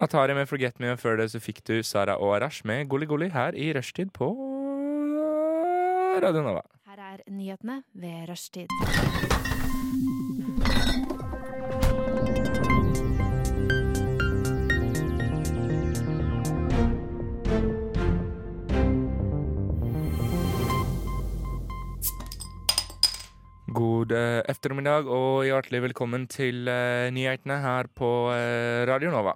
[SPEAKER 1] Atari med Forget Me, og før det så fikk du Sara og Arash med Goli Goli her i rushtid på Radio Nova.
[SPEAKER 5] Her er nyhetene ved rushtid.
[SPEAKER 1] Ettermiddag og hjertelig velkommen til uh, nyhetene her på uh, Radio Nova.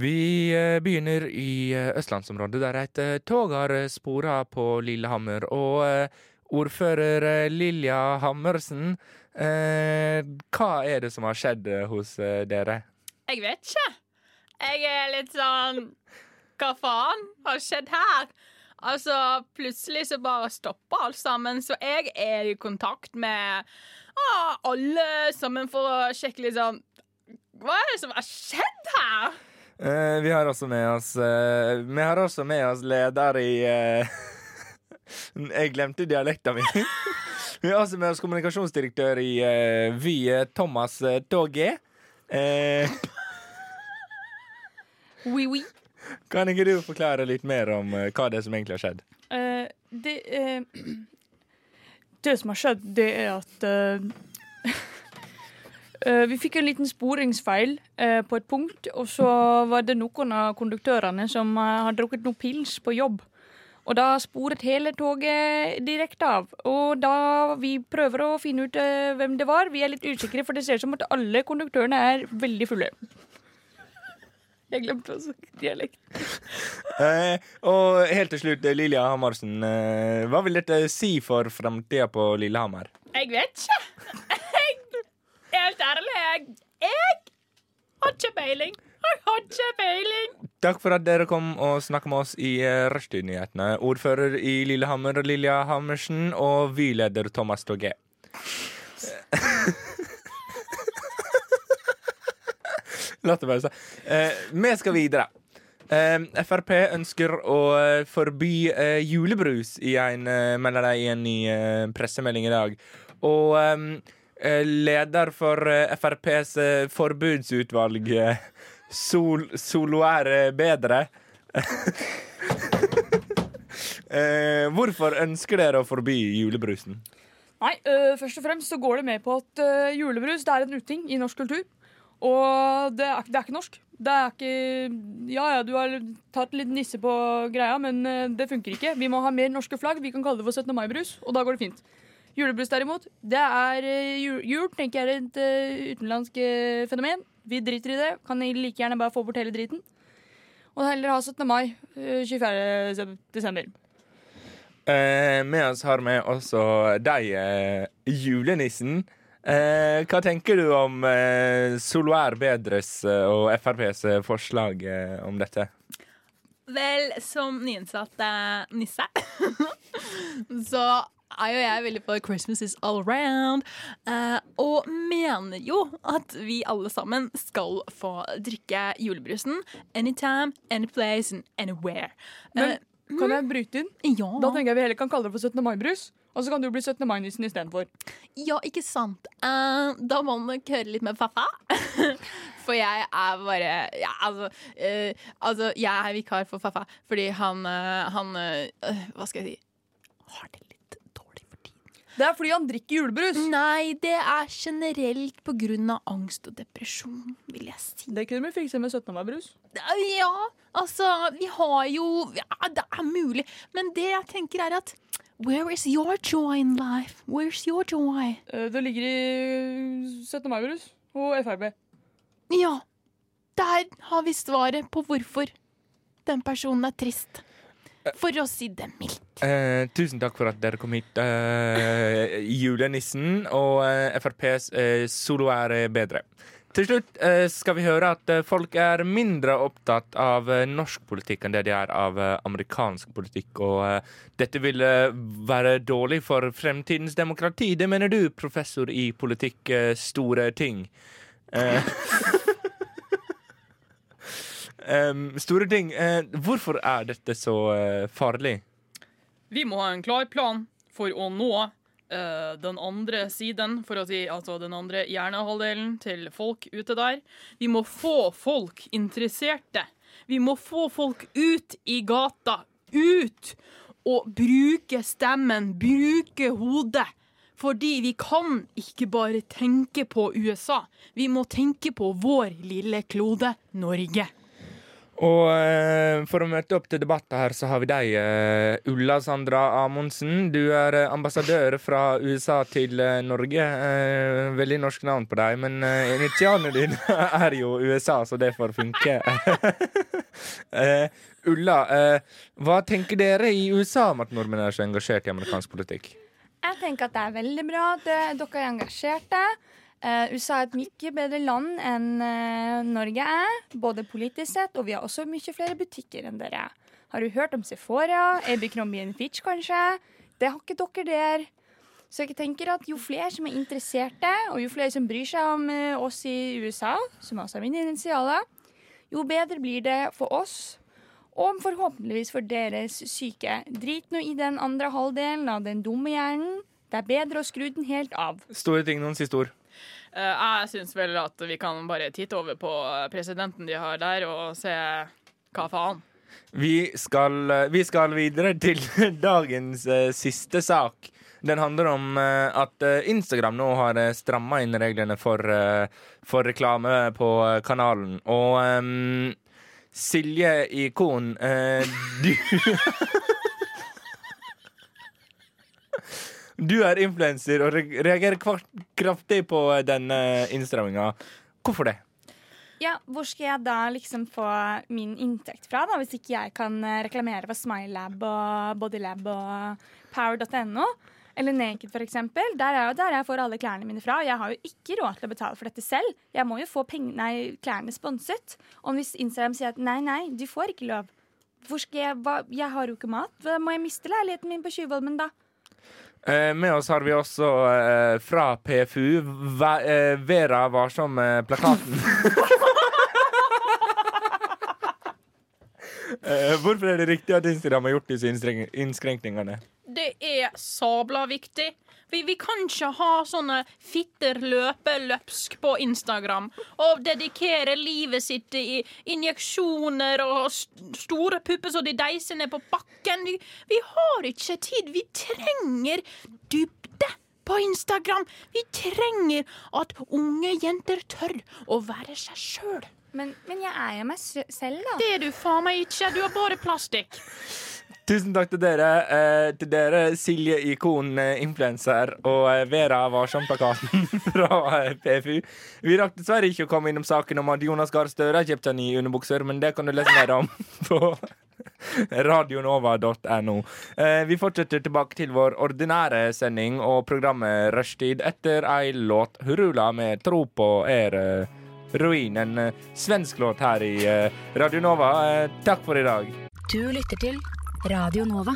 [SPEAKER 1] Vi uh, begynner i østlandsområdet, der et tog har spora på Lillehammer. Og ordfører Lilja Hammersen, hva er det som har skjedd hos dere?
[SPEAKER 3] Jeg vet ikke. Jeg er litt sånn Hva faen har skjedd her? Altså, plutselig så bare stopper alt sammen, så jeg er i kontakt med ah, alle sammen for å sjekke sånn Hva er det som har skjedd her?
[SPEAKER 1] Eh, vi har også med oss eh, Vi har også med oss leder i eh, Jeg glemte dialekta mi. vi har også med oss kommunikasjonsdirektør i eh, Vy, eh, Thomas eh, Toge. Eh,
[SPEAKER 2] Oui, oui.
[SPEAKER 1] Kan ikke du forklare litt mer om eh, hva det er som egentlig har skjedd?
[SPEAKER 2] Uh, det, uh, det som har skjedd, det er at uh, Vi fikk en liten sporingsfeil på et punkt, og så var det noen av konduktørene som har drukket noe pils på jobb. Og da sporet hele toget direkte av. Og da vi prøver å finne ut hvem det var, vi er litt usikre, for det ser ut som at alle konduktørene er veldig fulle. Jeg glemte å snakke dialekt.
[SPEAKER 1] Eh, og helt til slutt, eh, Lilja Hamarsen. Eh, hva vil dette si for framtida på Lillehammer?
[SPEAKER 3] Jeg vet ikke. Jeg, helt ærlig, jeg, jeg har ikke peiling. Jeg har ikke peiling.
[SPEAKER 1] Takk for at dere kom og snakka med oss i uh, Rushtid-nyhetene. Ordfører i Lillehammer, Lilja Hammersen, og Vy-leder Thomas Togé. La det være så. Eh, vi skal videre. Eh, Frp ønsker å forby eh, julebrus, i en, eh, melder de i en ny eh, pressemelding i dag. Og eh, eh, leder for FrPs forbudsutvalg, Sol, Solo er bedre Hvorfor ønsker dere å forby julebrusen?
[SPEAKER 2] Nei, øh, først og fremst så går det med på at øh, julebrus det er en uting i norsk kultur. Og det er, det er ikke norsk. Det er ikke Ja ja, du har tatt litt nisse på greia, men øh, det funker ikke. Vi må ha mer norske flagg. Vi kan kalle det for 17. mai-brus, og da går det fint. Julebrus derimot, det er øh, jul, jul tenker jeg er et øh, utenlandsk fenomen. Vi driter i det. Kan like gjerne bare få bort hele driten. Og heller ha 17. mai, øh, 24. desember.
[SPEAKER 1] Eh, med oss har vi også deg, eh, julenissen. Eh, hva tenker du om eh, Soloær Bedres eh, og FrPs eh, forslag eh, om dette?
[SPEAKER 3] Vel, som nyinnsatt eh, nisse, så er jo jeg veldig for Christmas is all around. eh, og mener jo at vi alle sammen skal få drikke julebrusen anytime, anyplace and anywhere.
[SPEAKER 2] Men
[SPEAKER 3] Eh,
[SPEAKER 2] kan jeg bryte inn?
[SPEAKER 3] ja.
[SPEAKER 2] Da tenker jeg vi heller kan kalle det for 17. mai-brus. Og så kan du bli 17. mai-nissen istedenfor.
[SPEAKER 3] Ja, ikke sant. Uh, da må man nok høre litt med pappa. For jeg er bare ja, altså, uh, altså, jeg er vikar for pappa fordi han, uh, han eh, Hva skal jeg si Har det litt dårlig for tiden.
[SPEAKER 2] Det er fordi han drikker julebrus.
[SPEAKER 3] Nei, det er generelt på grunn av angst og depresjon, vil jeg si.
[SPEAKER 2] Det kunne vi fikse med 17. mai-brus.
[SPEAKER 3] Ja, altså, vi har jo Ja, det er mulig. Men det jeg tenker, er at Where is your joy in life? Where's your joy?
[SPEAKER 2] Eh, Det ligger i 17. mai-brus og Frp.
[SPEAKER 3] Ja, der har vi svaret på hvorfor den personen er trist. For å si det mildt.
[SPEAKER 1] Eh, tusen takk for at dere kom hit, eh, julenissen og eh, FrPs eh, Solo er eh, bedre. Til slutt eh, skal vi høre at eh, folk er mindre opptatt av eh, norsk politikk enn det de er av amerikansk politikk. Og dette vil være dårlig for fremtidens demokrati. Det mener du, professor i politikk, store ting. Store ting. Hvorfor er dette så farlig?
[SPEAKER 6] Vi må ha en klar plan for å nå eh, den andre siden, for å si altså den andre hjernehalvdelen til folk ute der. Vi må få folk interesserte. Vi må få folk ut i gata. Ut! Og bruke stemmen, bruke hodet. Fordi vi kan ikke bare tenke på USA. Vi må tenke på vår lille klode, Norge.
[SPEAKER 1] Og eh, for å møte opp til debatten her, så har vi deg, eh, Ulla Sandra Amundsen. Du er eh, ambassadør fra USA til Norge. Veldig norsk navn på deg, men initialene dine er jo USA, så det får funke. Ulla, hva tenker dere i USA om at nordmenn er så engasjert i amerikansk politikk?
[SPEAKER 2] Jeg tenker at det er veldig bra at dere er engasjerte. Eh, USA er et mye bedre land enn uh, Norge er, både politisk sett, og vi har også mye flere butikker enn dere. Har du hørt om Sephora? Abercrombie Fitch, kanskje? Det har ikke dere der. Så jeg tenker at jo flere som er interesserte, og jo flere som bryr seg om uh, oss i USA, som også er mine initialer, jo bedre blir det for oss. Og forhåpentligvis for deres syke. Drit nå i den andre halvdelen av den dumme hjernen. Det er bedre å skru den helt av.
[SPEAKER 1] Store ting, noen siste ord.
[SPEAKER 6] Eh, jeg syns vel at vi kan bare titte over på eh, presidenten de har der, og se hva faen.
[SPEAKER 1] Vi skal, eh, vi skal videre til dagens siste sak. Den handler om at Instagram nå har stramma inn reglene for, for reklame på kanalen. Og um, Silje Ikon, uh, du Du er influenser og reagerer kraftig på den denne innstramminga. Hvorfor det?
[SPEAKER 2] Ja, hvor skal jeg da liksom få min inntekt fra, da, hvis ikke jeg kan eh, reklamere for Smilelab og Bodylab og Power.no? Eller Naked, eksempel. Der er jo der jeg får alle klærne mine fra. Jeg har jo ikke råd til å betale for dette selv. Jeg må jo få nei, klærne sponset. Og hvis Instagram sier at nei, nei, du får ikke lov, hvor skal jeg, hva, jeg har jo ikke mat. Hva må jeg miste leiligheten min på Tjuvholmen da?
[SPEAKER 1] Eh, med oss har vi også eh, fra PFU Ve eh, Vera Varsom-plakaten. eh, hvorfor er det riktig at Instagram har gjort disse innskrenkningene?
[SPEAKER 6] Det er sabla viktig. Vi, vi kan ikke ha sånne fitter løpe løpsk på Instagram og dedikere livet sitt i injeksjoner og st store pupper så de deiser ned på bakken. Vi, vi har ikke tid. Vi trenger dybde på Instagram. Vi trenger at unge jenter tør å være seg sjøl.
[SPEAKER 2] Men, men jeg er jo meg selv, da.
[SPEAKER 6] Det er du faen meg ikke. Du har bare plastikk.
[SPEAKER 1] Tusen takk til dere. Eh, til dere Silje Ikon, eh, influenser, og eh, Vera Varsom-plakaten fra eh, PFU. Vi rakk dessverre ikke å komme innom saken om at Jonas Gahr Støre har kjøpt seg nye underbukser, men det kan du lese mer om på radionova.no. Eh, vi fortsetter tilbake til vår ordinære sending og programmet Rushtid etter ei låt Hurula med Tro på er eh, ruin. En eh, svensk låt her i eh, Radio Nova. Eh, takk for i dag.
[SPEAKER 4] Du lytter til Radio Nova.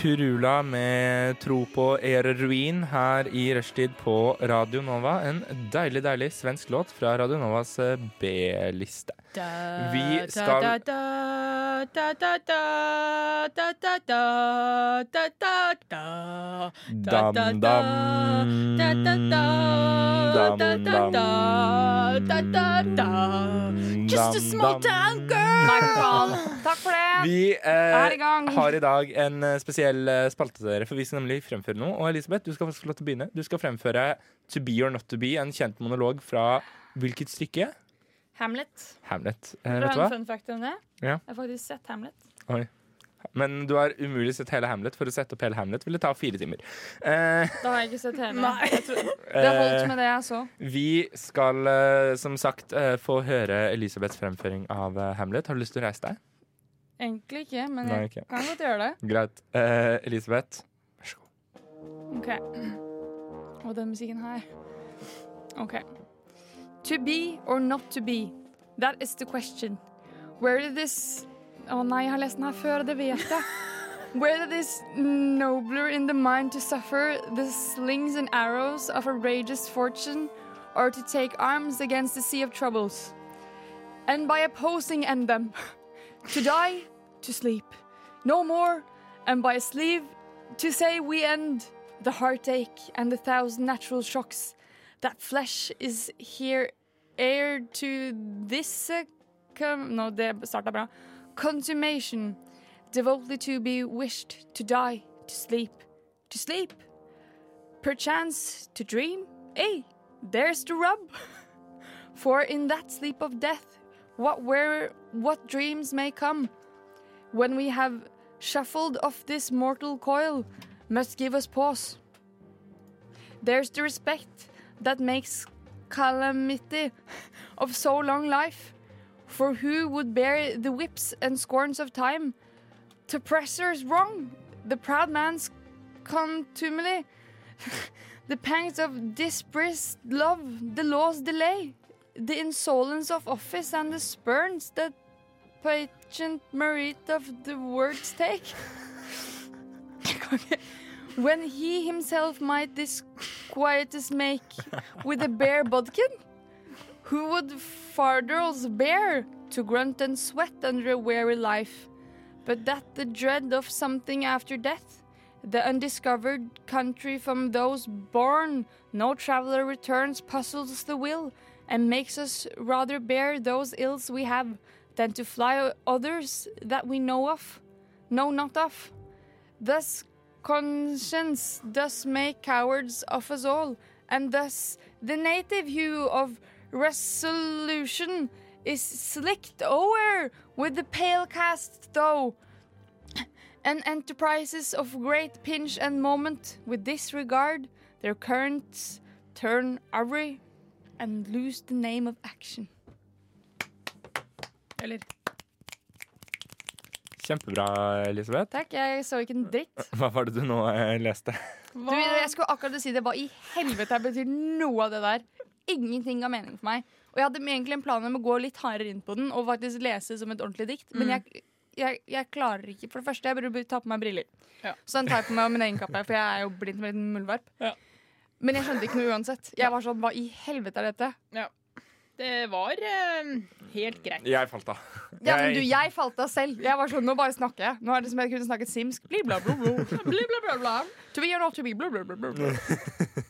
[SPEAKER 1] Hurula med Tro på er ruin her i rushtid på Radio Nova. En deilig, deilig svensk låt fra Radio Novas B-liste. Vi skal- Dam, dam. Dam, dam.
[SPEAKER 6] Just a small town girl.
[SPEAKER 2] Takk for det.
[SPEAKER 1] Vi
[SPEAKER 2] Er
[SPEAKER 1] eh, har i dag en eh, spesiell eh, spalte til dere, for vi skal nemlig fremføre noe. Og Elisabeth, du skal få lov til å begynne. Du skal fremføre To be or not to be, en kjent monolog fra hvilket stykke?
[SPEAKER 2] Hamlet.
[SPEAKER 1] Hamlet. Eh, vet du hva?
[SPEAKER 2] en fun fact om det?
[SPEAKER 1] Ja.
[SPEAKER 2] Jeg har faktisk sett Hamlet.
[SPEAKER 1] Oi. Men du har umulig sett hele Hamlet. For å sette opp hele Hamlet vil det ta fire timer. Eh,
[SPEAKER 2] Da har jeg ikke sett hele.
[SPEAKER 6] Nei.
[SPEAKER 2] Jeg tror, det holdt med det jeg så.
[SPEAKER 1] vi skal eh, som sagt eh, få høre Elisabeths fremføring av eh, Hamlet. Har du lyst til å reise deg?
[SPEAKER 2] Egentlig ikke, men
[SPEAKER 1] Nei,
[SPEAKER 2] jeg kan godt gjøre det.
[SPEAKER 1] Greit. Eh, Elisabeth, vær så god.
[SPEAKER 2] Ok. Og den musikken her. Ok. To be or not to be, that is the question. Where did this Å nei, jeg har lest den her før, det vet jeg. Where did this nobler in the mind to suffer the slings and arrows of a rageous fortune, or to take arms against the sea of troubles? And by opposing end them, to die, to sleep, no more, and by a sleep, to say we end the heartache and the thousand natural shocks that flesh is here heir to this uh, com No, det starta bra. Consummation, devotedly to be wished, to die, to sleep, to sleep, perchance to dream. Hey, there's the rub. For in that sleep of death, what where what dreams may come, when we have shuffled off this mortal coil, must give us pause. There's the respect that makes calamity of so long life. For who would bear the whips and scorns of time? To pressers wrong, the proud man's contumely, the pangs of disbrist love, the law's delay, the insolence of office and the spurns that patient merit of the word's take. when he himself might this quietus make with a bare bodkin? Who would fardels bear to grunt and sweat under a weary life? But that the dread of something after death The undiscovered country from those born, no traveler returns, puzzles the will, and makes us rather bear those ills we have than to fly others that we know of, know not of. Thus conscience does make cowards of us all, and thus the native hue of resolution is slicked o'er with the pale cast though. And enterprises of great pinch and moment. With this regard their currents turn awry and lose the name of action.
[SPEAKER 6] Eller
[SPEAKER 1] Kjempebra, Elisabeth.
[SPEAKER 2] Takk, jeg så ikke en dritt.
[SPEAKER 1] Hva var det du nå eh, leste?
[SPEAKER 2] Du, jeg skulle akkurat si det. Hva i helvete betyr noe av det der? Ingenting ga mening for meg. Og jeg hadde egentlig en plan om å gå litt hardere inn på den og faktisk lese som et ordentlig dikt, men jeg, jeg, jeg klarer ikke. For det første, jeg burde ta på meg briller.
[SPEAKER 6] Ja.
[SPEAKER 2] Så den tar jeg på meg av min egen kappe, for jeg er jo blind som en liten muldvarp.
[SPEAKER 6] Ja.
[SPEAKER 2] Men jeg skjønte ikke noe uansett. Jeg var sånn, Hva i helvete er dette?
[SPEAKER 6] Det var eh, helt greit.
[SPEAKER 1] Jeg falt av.
[SPEAKER 2] Ja, men du, Jeg falt av selv. Jeg var sånn, Nå bare snakker jeg. Nå er det som jeg kunne snakket simsk. Bli, bla, bla, bla. Bli, bla, bla, bla. To be or not to be. Bla, bla, bla, bla.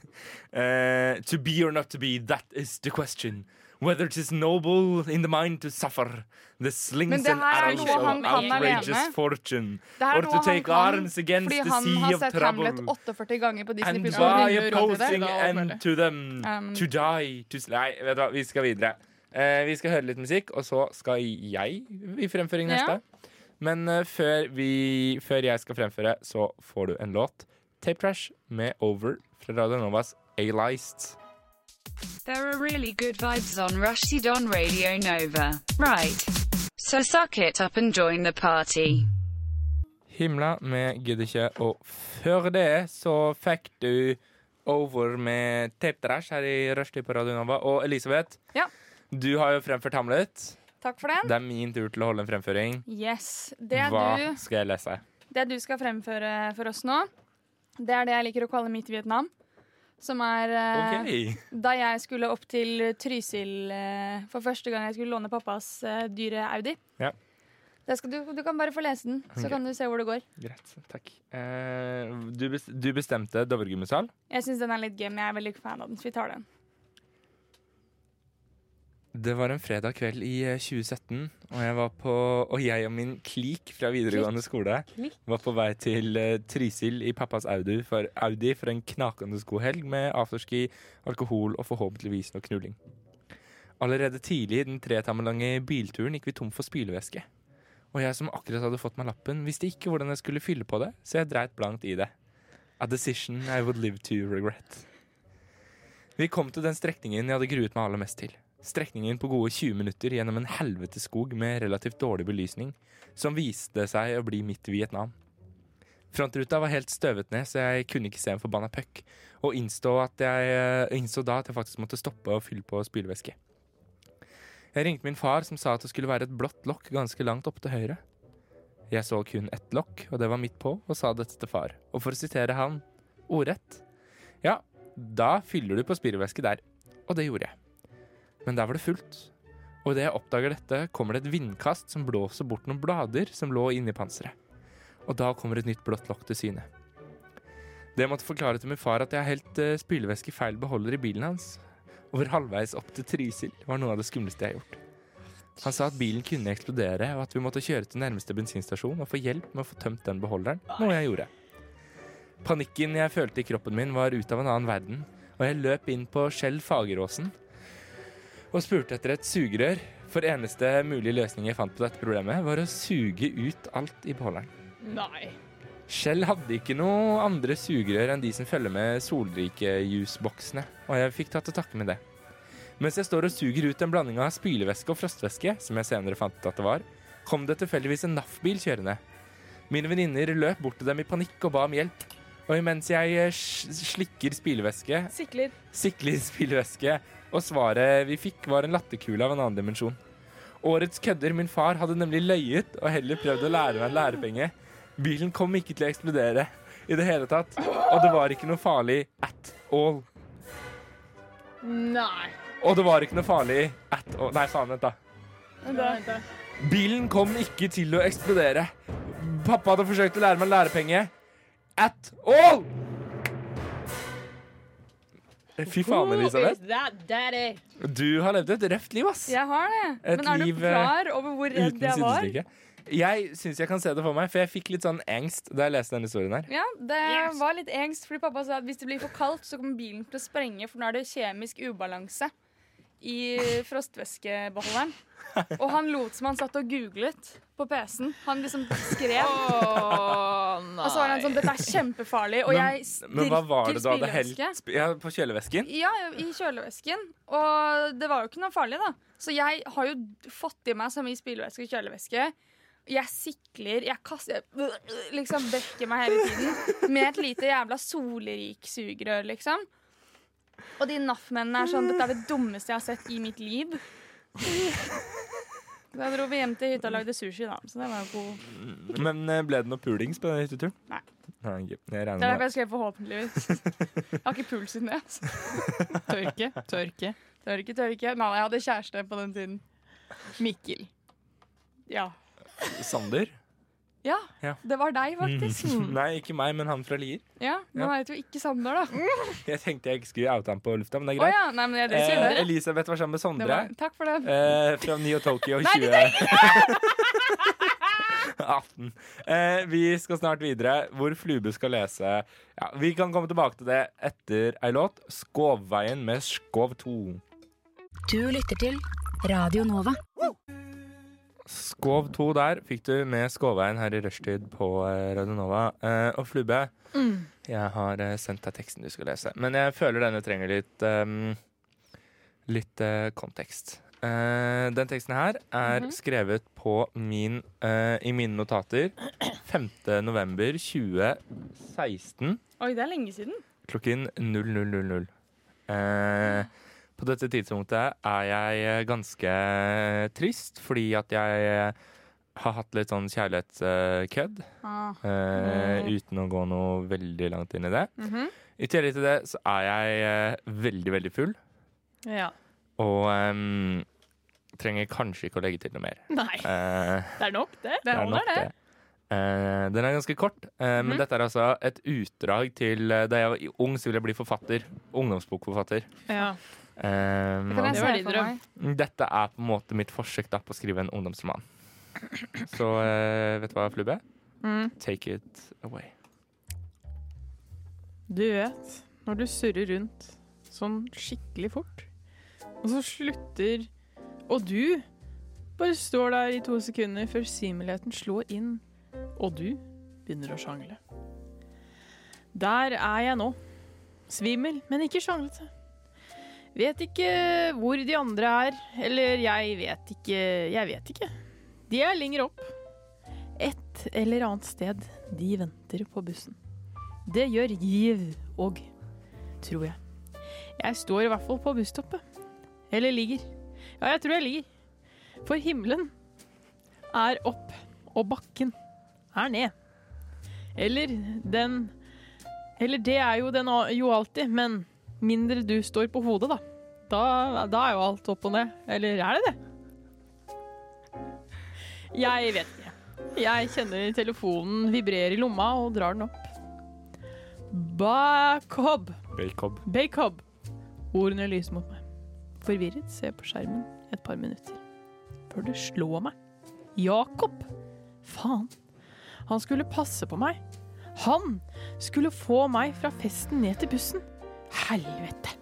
[SPEAKER 1] Eh, to be or not to be, that is the question. Whether it is noble in the mind to suffer the slings and arrows of outrageous
[SPEAKER 2] alene.
[SPEAKER 1] fortune. Or to take
[SPEAKER 2] kan
[SPEAKER 1] arms against the sea of trouble.
[SPEAKER 2] Hamlet 48 ganger på Disney+.
[SPEAKER 1] And by opposing and to them
[SPEAKER 2] Um,
[SPEAKER 1] to die to Nei, vet du hva, vi skal videre. uh, vi skal høre litt musikk, og så skal jeg i fremføring
[SPEAKER 2] Ja.
[SPEAKER 1] neste. Men uh, før, vi, før jeg skal fremføre, så får du en låt. Tape Trash med Over fra Radio Novas A-List.
[SPEAKER 7] There are really good vibes on Rushdie on Radio Nova. Right. So suck it up and join the party.
[SPEAKER 1] Himla med Gidder ikke. Og før det så fikk du Over med Tape Trash her i Rushdie på Radio Nova. Og Elisabeth,
[SPEAKER 2] Ja.
[SPEAKER 1] du har jo fremført Hamlet.
[SPEAKER 2] Takk for den.
[SPEAKER 1] Det er min tur til å holde en fremføring.
[SPEAKER 2] Yes. Det
[SPEAKER 1] Hva
[SPEAKER 2] du,
[SPEAKER 1] skal jeg lese?
[SPEAKER 2] det du skal fremføre for oss nå, det er det jeg liker å kalle mitt Vietnam. Som er eh,
[SPEAKER 1] okay.
[SPEAKER 2] da jeg skulle opp til Trysil eh, for første gang jeg skulle låne pappas eh, dyre Audi.
[SPEAKER 1] Ja.
[SPEAKER 2] Det skal du, du kan bare få lese den, så
[SPEAKER 1] okay.
[SPEAKER 2] kan du se hvor det går.
[SPEAKER 1] Greit. Takk. Eh, du, bes du bestemte Dovregummisal.
[SPEAKER 2] Jeg syns den er litt gøy, men jeg er veldig fan av den, så vi tar den.
[SPEAKER 1] Det var en fredag kveld i eh, 2017, og jeg, var på, og jeg og min klik fra videregående skole var på vei til eh, Trysil i pappas Audi for, Audi for en knakende god helg med afterski, alkohol og forhåpentligvis noe knulling. Allerede tidlig i den tre timer lange bilturen gikk vi tom for spylevæske. Og jeg som akkurat hadde fått meg lappen, visste ikke hvordan jeg skulle fylle på det, så jeg dreit blankt i det. A decision I would live to regret. Vi kom til den strekningen jeg hadde gruet meg aller mest til. Strekningen på gode 20 minutter gjennom en helvetes skog med relativt dårlig belysning, som viste seg å bli midt i Vietnam. Frontruta var helt støvet ned, så jeg kunne ikke se en forbanna puck, og innså, jeg, eh, innså da at jeg faktisk måtte stoppe og fylle på spylevæske. Jeg ringte min far, som sa at det skulle være et blått lokk ganske langt oppe til høyre. Jeg så kun ett lokk, og det var midt på, og sa dette til far. Og for å sitere han ordrett Ja, da fyller du på spylevæske der. Og det gjorde jeg. Men der var det fullt. Og idet jeg oppdager dette, kommer det et vindkast som blåser bort noen blader som lå inni panseret. Og da kommer et nytt blått lokk til syne. Det måtte forklare til min far at jeg har helt uh, spylevæske i feil beholder i bilen hans. Over halvveis opp til Trysil var noe av det skumleste jeg har gjort. Han sa at bilen kunne eksplodere, og at vi måtte kjøre til nærmeste bensinstasjon og få hjelp med å få tømt den beholderen, noe jeg gjorde. Panikken jeg følte i kroppen min var ut av en annen verden, og jeg løp inn på Skjell Fageråsen og spurte etter et sugerør, for eneste mulige løsning jeg fant på dette problemet, var å suge ut alt i beholderen.
[SPEAKER 6] Nei.
[SPEAKER 1] Shell hadde ikke noe andre sugerør enn de som følger med Solrike-jusboksene, og jeg fikk tatt til takke med det. Mens jeg står og suger ut en blanding av spylevæske og frostvæske, som jeg senere fant ut at det var, kom det tilfeldigvis en NAF-bil kjørende. Mine venninner løp bort til dem i panikk og ba om hjelp. Og imens jeg eh, slikker spylevæske,
[SPEAKER 2] Sikler.
[SPEAKER 1] sikler spylevæske, og svaret vi fikk var en latterkule av en annen dimensjon. Årets kødder, min far, hadde nemlig løyet og heller prøvd å lære meg en lærepenge. Bilen kom ikke til å eksplodere i det hele tatt, og det var ikke noe farlig at all.
[SPEAKER 6] Nei.
[SPEAKER 1] Og det var ikke noe farlig at all. Nei, faen, vent, da. Bilen kom ikke til å eksplodere. Pappa hadde forsøkt å lære meg en lærepenge. at all! Fy faen, Elisabeth. Du har levd et røft liv, ass.
[SPEAKER 2] Jeg har det.
[SPEAKER 1] Et
[SPEAKER 2] Men er du
[SPEAKER 1] eh,
[SPEAKER 2] klar over hvor redd jeg var?
[SPEAKER 1] Jeg syns jeg kan se det for meg, for jeg fikk litt sånn angst da jeg leste denne historien her.
[SPEAKER 2] Ja, det var litt engst, fordi pappa sa at hvis det blir for kaldt, så kommer bilen til å sprenge, for nå er det kjemisk ubalanse i frostvæskebeholderen. Og han lot som han satt og googlet på PC-en. Han liksom skrev. Og så var han sånn Dette er kjempefarlig, og jeg
[SPEAKER 1] Men hva var det du hadde helt
[SPEAKER 2] spylevæske.
[SPEAKER 1] ja, på kjølevesken?
[SPEAKER 2] Ja, i kjølevesken. Og det var jo ikke noe farlig, da. Så jeg har jo fått i meg så mye spylevæske og kjølevæske. Jeg sikler, jeg kaster jeg, Liksom brekker meg hele tiden med et lite jævla solerik sugerør, liksom. Og de NAF-mennene er sånn Dette er det dummeste jeg har sett i mitt liv. Da dro vi hjem til hytta og lagde sushi, da. Så det var jo god.
[SPEAKER 1] Men eh, ble det noe pulings på den hytteturen?
[SPEAKER 2] Nei.
[SPEAKER 1] Nei. Jeg
[SPEAKER 2] Det er derfor jeg skrev 'forhåpentligvis'. Jeg har ikke puls siden det. altså.
[SPEAKER 3] Tørke, tørke.
[SPEAKER 2] Tørke, tørke. Nei, jeg hadde kjæreste på den tiden.
[SPEAKER 3] Mikkel.
[SPEAKER 2] Ja.
[SPEAKER 1] Sander?
[SPEAKER 2] Ja,
[SPEAKER 1] Ja.
[SPEAKER 2] det var deg, faktisk.
[SPEAKER 1] Nei, ikke meg, men han fra Lier.
[SPEAKER 2] Ja, Nå
[SPEAKER 1] Ja.
[SPEAKER 2] vet jo ikke Sander, da.
[SPEAKER 1] Jeg tenkte jeg ikke skulle oute ham på lufta, men det er
[SPEAKER 2] greit.
[SPEAKER 1] greit.
[SPEAKER 2] ja, nei, men det er det
[SPEAKER 1] Eh, Elisabeth var sammen med Sondre.
[SPEAKER 2] var, Takk for det.
[SPEAKER 1] Eh, fra Neo Tokyo
[SPEAKER 2] Nei,
[SPEAKER 1] 2018. Eh, vi skal snart videre, hvor Flube skal lese ja, Vi kan komme tilbake til det etter ei låt. 'Skovveien' med Skov 2.
[SPEAKER 4] Du lytter til Radio Nova.
[SPEAKER 1] Skov 2 der fikk du med Skåveien her i rushtid på eh, Radio Nova. Eh, og Flube, jeg har eh, sendt deg teksten du skal lese. Men jeg føler denne trenger litt um, Litt uh, kontekst. Uh, den teksten her er skrevet på min uh, i mine notater 5. november 2016
[SPEAKER 2] Oi, det er lenge siden.
[SPEAKER 1] klokken 00.00. Eh, på dette tidspunktet er jeg eh, ganske trist, fordi at jeg eh, har hatt litt sånn kjærlighetskødd.
[SPEAKER 2] Ah.
[SPEAKER 1] eh, uten å gå noe veldig langt inn i det.
[SPEAKER 2] Mhm.
[SPEAKER 1] I tillegg til det så er jeg uh, veldig, veldig full.
[SPEAKER 3] Ja.
[SPEAKER 1] Og um, trenger kanskje ikke å legge til noe mer.
[SPEAKER 3] Nei,
[SPEAKER 1] Uh,
[SPEAKER 3] det er nok, det.
[SPEAKER 2] Det holder, det.
[SPEAKER 1] Eh, den er ganske kort, mm. men
[SPEAKER 2] Mhm.
[SPEAKER 1] dette er altså et utdrag til eh, da jeg var ung, så ville jeg bli forfatter. Ungdomsbokforfatter.
[SPEAKER 3] Ja.
[SPEAKER 1] Eh,
[SPEAKER 2] Det kan jeg
[SPEAKER 3] Det var
[SPEAKER 2] se
[SPEAKER 3] din
[SPEAKER 2] for
[SPEAKER 3] drøm.
[SPEAKER 2] meg.
[SPEAKER 1] dette er på en måte mitt forsøk da, på å skrive en ungdomsroman. Så uh, vet du hva, Flubbe?
[SPEAKER 3] Mm.
[SPEAKER 1] Take it away.
[SPEAKER 3] Du vet, når du surrer rundt sånn skikkelig fort, og så slutter Og du bare står der i to sekunder før svimelheten slår inn, og du begynner å sjangle. Der er jeg nå. Svimmel, men ikke sjanglete. Vet ikke hvor de andre er, eller jeg vet ikke Jeg vet ikke. De er lenger opp. Et eller annet sted. De venter på bussen. Det gjør Giv òg, tror jeg. Jeg står i hvert fall på busstoppet. Eller ligger. Ja, jeg tror jeg ligger. For himmelen er opp, og bakken er ned. Eller den Eller det er jo den jo alltid, men mindre du står på hodet, da. Da, da er jo alt opp og ned. Eller er det det? Jeg vet ikke. Jeg kjenner telefonen vibrere i lomma og drar den opp. Bakob.
[SPEAKER 1] Bacob.
[SPEAKER 3] Bacob. Ordene lyser mot meg. Forvirret ser jeg på skjermen et par minutter. Før det slår meg. Jakob! Faen. Han skulle passe på meg. Han skulle få meg fra festen ned til bussen. Helvete!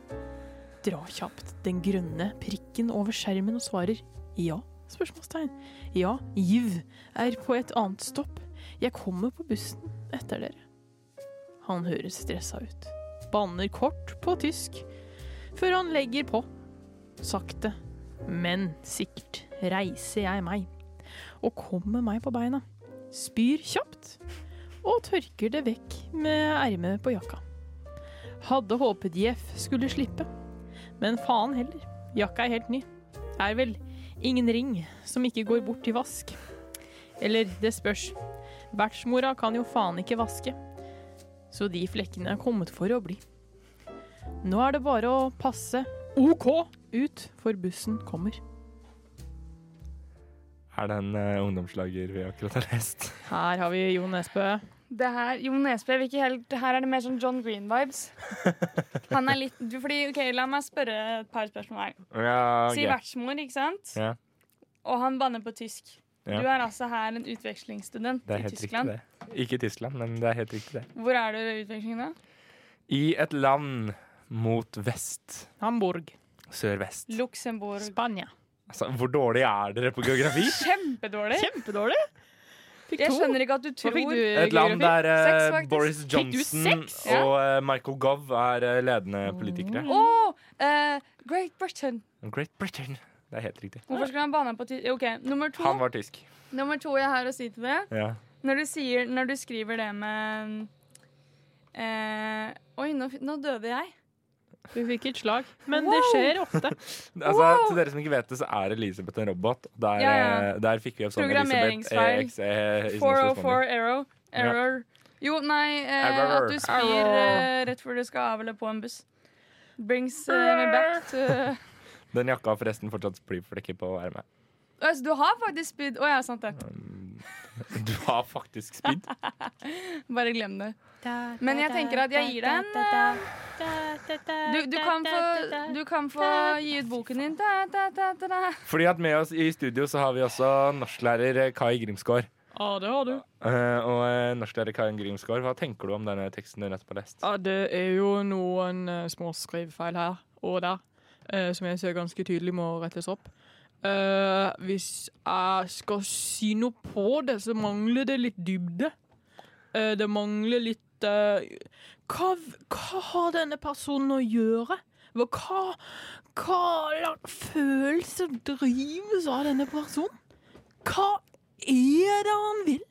[SPEAKER 3] Dra kjapt den grønne prikken over skjermen og svarer ja? Spørsmålstegn. Ja, Jiv er på et annet stopp. Jeg kommer på bussen etter dere. Han høres stressa ut. Banner kort på tysk før han legger på. Sakte, men sikkert reiser jeg meg og kommer meg på beina. Spyr kjapt og tørker det vekk med ermet på jakka. Hadde håpet Jeff skulle slippe, men faen heller. Jakka er helt ny. Er vel ingen ring som ikke går bort til vask. Eller det spørs. Vertsmora kan jo faen ikke vaske. Så de flekkene er kommet for å bli. Nå er det bare å passe OK ut, for bussen kommer.
[SPEAKER 1] Er det en uh, ungdomslager vi akkurat har lest?
[SPEAKER 3] Her har vi Jo Nesbø.
[SPEAKER 2] Det her, Jo Nesbø vil ikke helt Her er det mer sånn John Green-vibes. Han er litt du, fordi, ok, La meg spørre et par spørsmål her.
[SPEAKER 1] Ja,
[SPEAKER 2] Si
[SPEAKER 1] ok.
[SPEAKER 2] vertsmor, ikke sant?
[SPEAKER 1] Ja.
[SPEAKER 2] Og han banner på tysk.
[SPEAKER 1] Ja.
[SPEAKER 2] Du er altså her en utvekslingsstudent
[SPEAKER 1] Det er
[SPEAKER 2] i Tyskland.
[SPEAKER 1] riktig, det. Ikke i Tyskland, men det er helt riktig, det.
[SPEAKER 2] Hvor er du i utveksling da?
[SPEAKER 1] I et land mot vest.
[SPEAKER 3] Hamburg.
[SPEAKER 1] Sør-vest.
[SPEAKER 2] Luxembourg.
[SPEAKER 3] Spania.
[SPEAKER 1] Altså, hvor dårlig er dere på geografi?
[SPEAKER 2] Kjempedårlig.
[SPEAKER 3] Kjempedårlig. Fikk
[SPEAKER 2] Jeg skjønner ikke at du
[SPEAKER 3] Hva
[SPEAKER 2] tror
[SPEAKER 3] fikk du,
[SPEAKER 1] Et land der uh,
[SPEAKER 2] Seks.
[SPEAKER 1] Boris Johnson og uh, Michael Gove er uh, ledende politikere.
[SPEAKER 2] Oh, eh, Great Britain.
[SPEAKER 1] Great Britain. Det er helt riktig.
[SPEAKER 2] Hvorfor skulle han bane på tysk? Okay, nummer to.
[SPEAKER 1] Han var tysk.
[SPEAKER 2] Nummer to jeg har å si til det.
[SPEAKER 1] Ja.
[SPEAKER 2] Når du, sier, når du skriver det med eh, Oi, nå, nå døde jeg.
[SPEAKER 3] Du fikk et slag. Men det skjer ofte.
[SPEAKER 1] Altså, Til dere som ikke vet det, så er Elisabeth en robot. Der,
[SPEAKER 2] Ja, ja.
[SPEAKER 1] eh, der fikk vi opp sånn Elisabeth
[SPEAKER 2] Programmeringsfeil.
[SPEAKER 1] EXE. i
[SPEAKER 2] 404
[SPEAKER 1] spørsmål.
[SPEAKER 2] error. Error. Jo, nei, eh, at du spyr eh, rett før du skal av eller på en buss. Brings eh, me back to
[SPEAKER 1] Den jakka har forresten fortsatt flyflekker på ermet.
[SPEAKER 2] Altså, du har faktisk spydd. Å ja, sant det.
[SPEAKER 1] Du har faktisk spydd.
[SPEAKER 2] Bare glem det. Men jeg tenker at jeg gir deg en du, du, kan få, du kan få gi ut boken din.
[SPEAKER 1] Fordi at med oss i studio så har vi også norsklærer eh, Kai Grimsgaard.
[SPEAKER 3] Ja, det har du.
[SPEAKER 1] Eh, og eh, norsklærer Kai Grimsgaard, hva tenker du om denne teksten du nettopp har lest?
[SPEAKER 3] Ja, det er jo noen små skrivefeil her og der, eh, som jeg ser ganske tydelig må rettes opp. Eh, hvis jeg skal si noe på det, så mangler det litt dybde. Eh, det mangler litt eh, hva, hva har denne personen å gjøre? Hva, hva, slags følelser drives av denne personen? Hva er det han vil?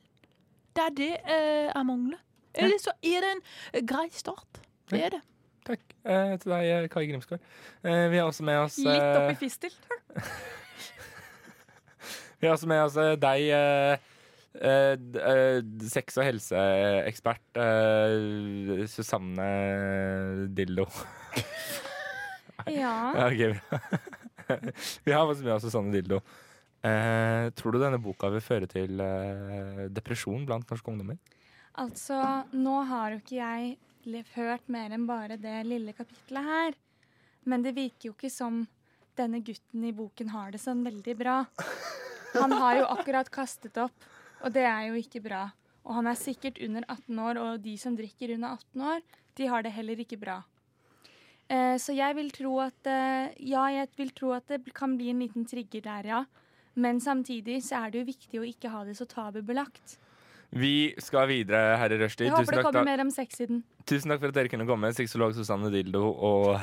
[SPEAKER 3] Det er det uh, jeg mangler. Eller så er det en eh, grei start. Det er det.
[SPEAKER 1] Takk eh, til deg, eh, Kai Grimsgaard. Eh, vi har også med oss eh,
[SPEAKER 2] Litt oppi fistel.
[SPEAKER 1] Vi har også med oss deg, eh, eh, sex- og helseekspert eh, Susanne Dillo.
[SPEAKER 2] Ja.
[SPEAKER 1] Ja, ok, bra. Vi har også med oss Susanne Dillo. Eh, tror du denne boka vil føre til eh, depresjon blant norske ungdommer?
[SPEAKER 2] Altså, nå har jo ikke jeg hørt mer enn bare det lille kapitlet her. Men det virker jo ikke som denne gutten i boken har det sånn veldig bra. Han har jo akkurat kastet opp, og det er jo ikke bra. Og han er sikkert under 18 år, og de som drikker under 18 år, de har det heller ikke bra. Eh, så jeg vil tro at eh, Ja, jeg vil tro at det kan bli en liten trigger der, ja. Men samtidig så er det jo viktig å ikke ha det så tabubelagt.
[SPEAKER 1] Vi skal videre, herre Rushdie.
[SPEAKER 2] Jeg håper
[SPEAKER 1] Tusen,
[SPEAKER 2] det kommer mer om sexsiden.
[SPEAKER 1] tusen takk for at dere kunne komme. Sexolog Susanne Dildo og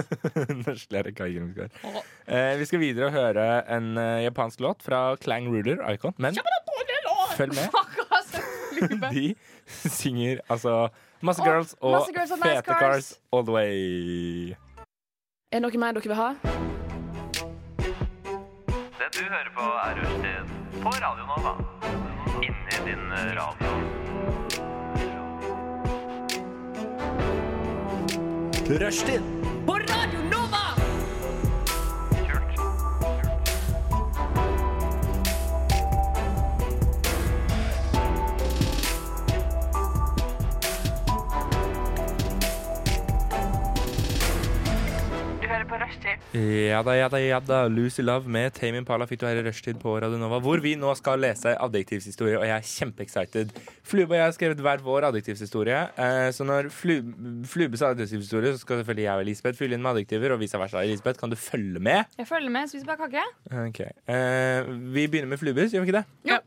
[SPEAKER 1] norsklærer Kai Grimsgaard. Eh, vi skal videre og høre en eh, japansk låt fra Clang Ruler Icon. Men følg med. De synger altså Masse
[SPEAKER 2] oh,
[SPEAKER 1] Girls og
[SPEAKER 2] Masse Girls fete Nice Cars.
[SPEAKER 1] Cars All The Way.
[SPEAKER 8] Er det noe mer dere vil ha?
[SPEAKER 9] Det du hører på er Rushtid på Radio Nova. Inni din radio. Rushtid
[SPEAKER 8] På Radio Nova!
[SPEAKER 2] Rushtid.
[SPEAKER 1] Ja da, ja da, ja da. Lucy Love med Tame Impala fikk du her i rushtid på Radio Nova, hvor vi nå skal lese adjektivshistorie, og jeg er kjempeexcited. Flube og jeg har skrevet hver vår adjektivshistorie, eh, så når Flube sa adjektivshistorie, så skal selvfølgelig jeg og Elisabeth fylle inn med adjektiver, og vice versa. Elisabeth, kan du følge med?
[SPEAKER 2] Jeg følger med. Spiser bare kake.
[SPEAKER 1] Ok. Eh, vi begynner med Flubes, gjør vi ikke det?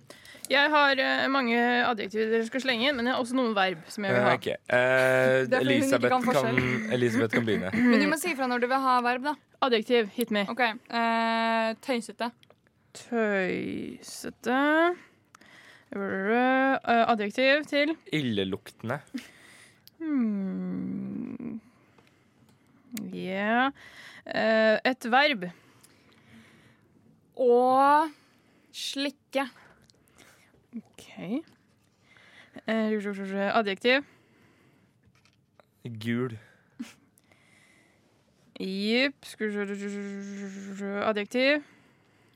[SPEAKER 3] Jeg har uh, mange adjektiver dere skal slenge inn, men jeg har også noen verb som jeg vil
[SPEAKER 1] Eh,
[SPEAKER 3] ha.
[SPEAKER 2] okay. Ikke
[SPEAKER 1] Elisabeth,
[SPEAKER 2] kan
[SPEAKER 1] kan, Elisabeth kan begynne.
[SPEAKER 2] Men du må si ifra når du vil ha verb, da.
[SPEAKER 3] Adjektiv, hit me.
[SPEAKER 2] OK. uh, tøysete.
[SPEAKER 3] Tøysete Adjektiv til
[SPEAKER 1] Illeluktende.
[SPEAKER 3] hmm. Ja Eh, Et verb.
[SPEAKER 2] Å slikke.
[SPEAKER 3] OK. Eh, Adjektiv.
[SPEAKER 1] Gul.
[SPEAKER 3] Se Adjektiv.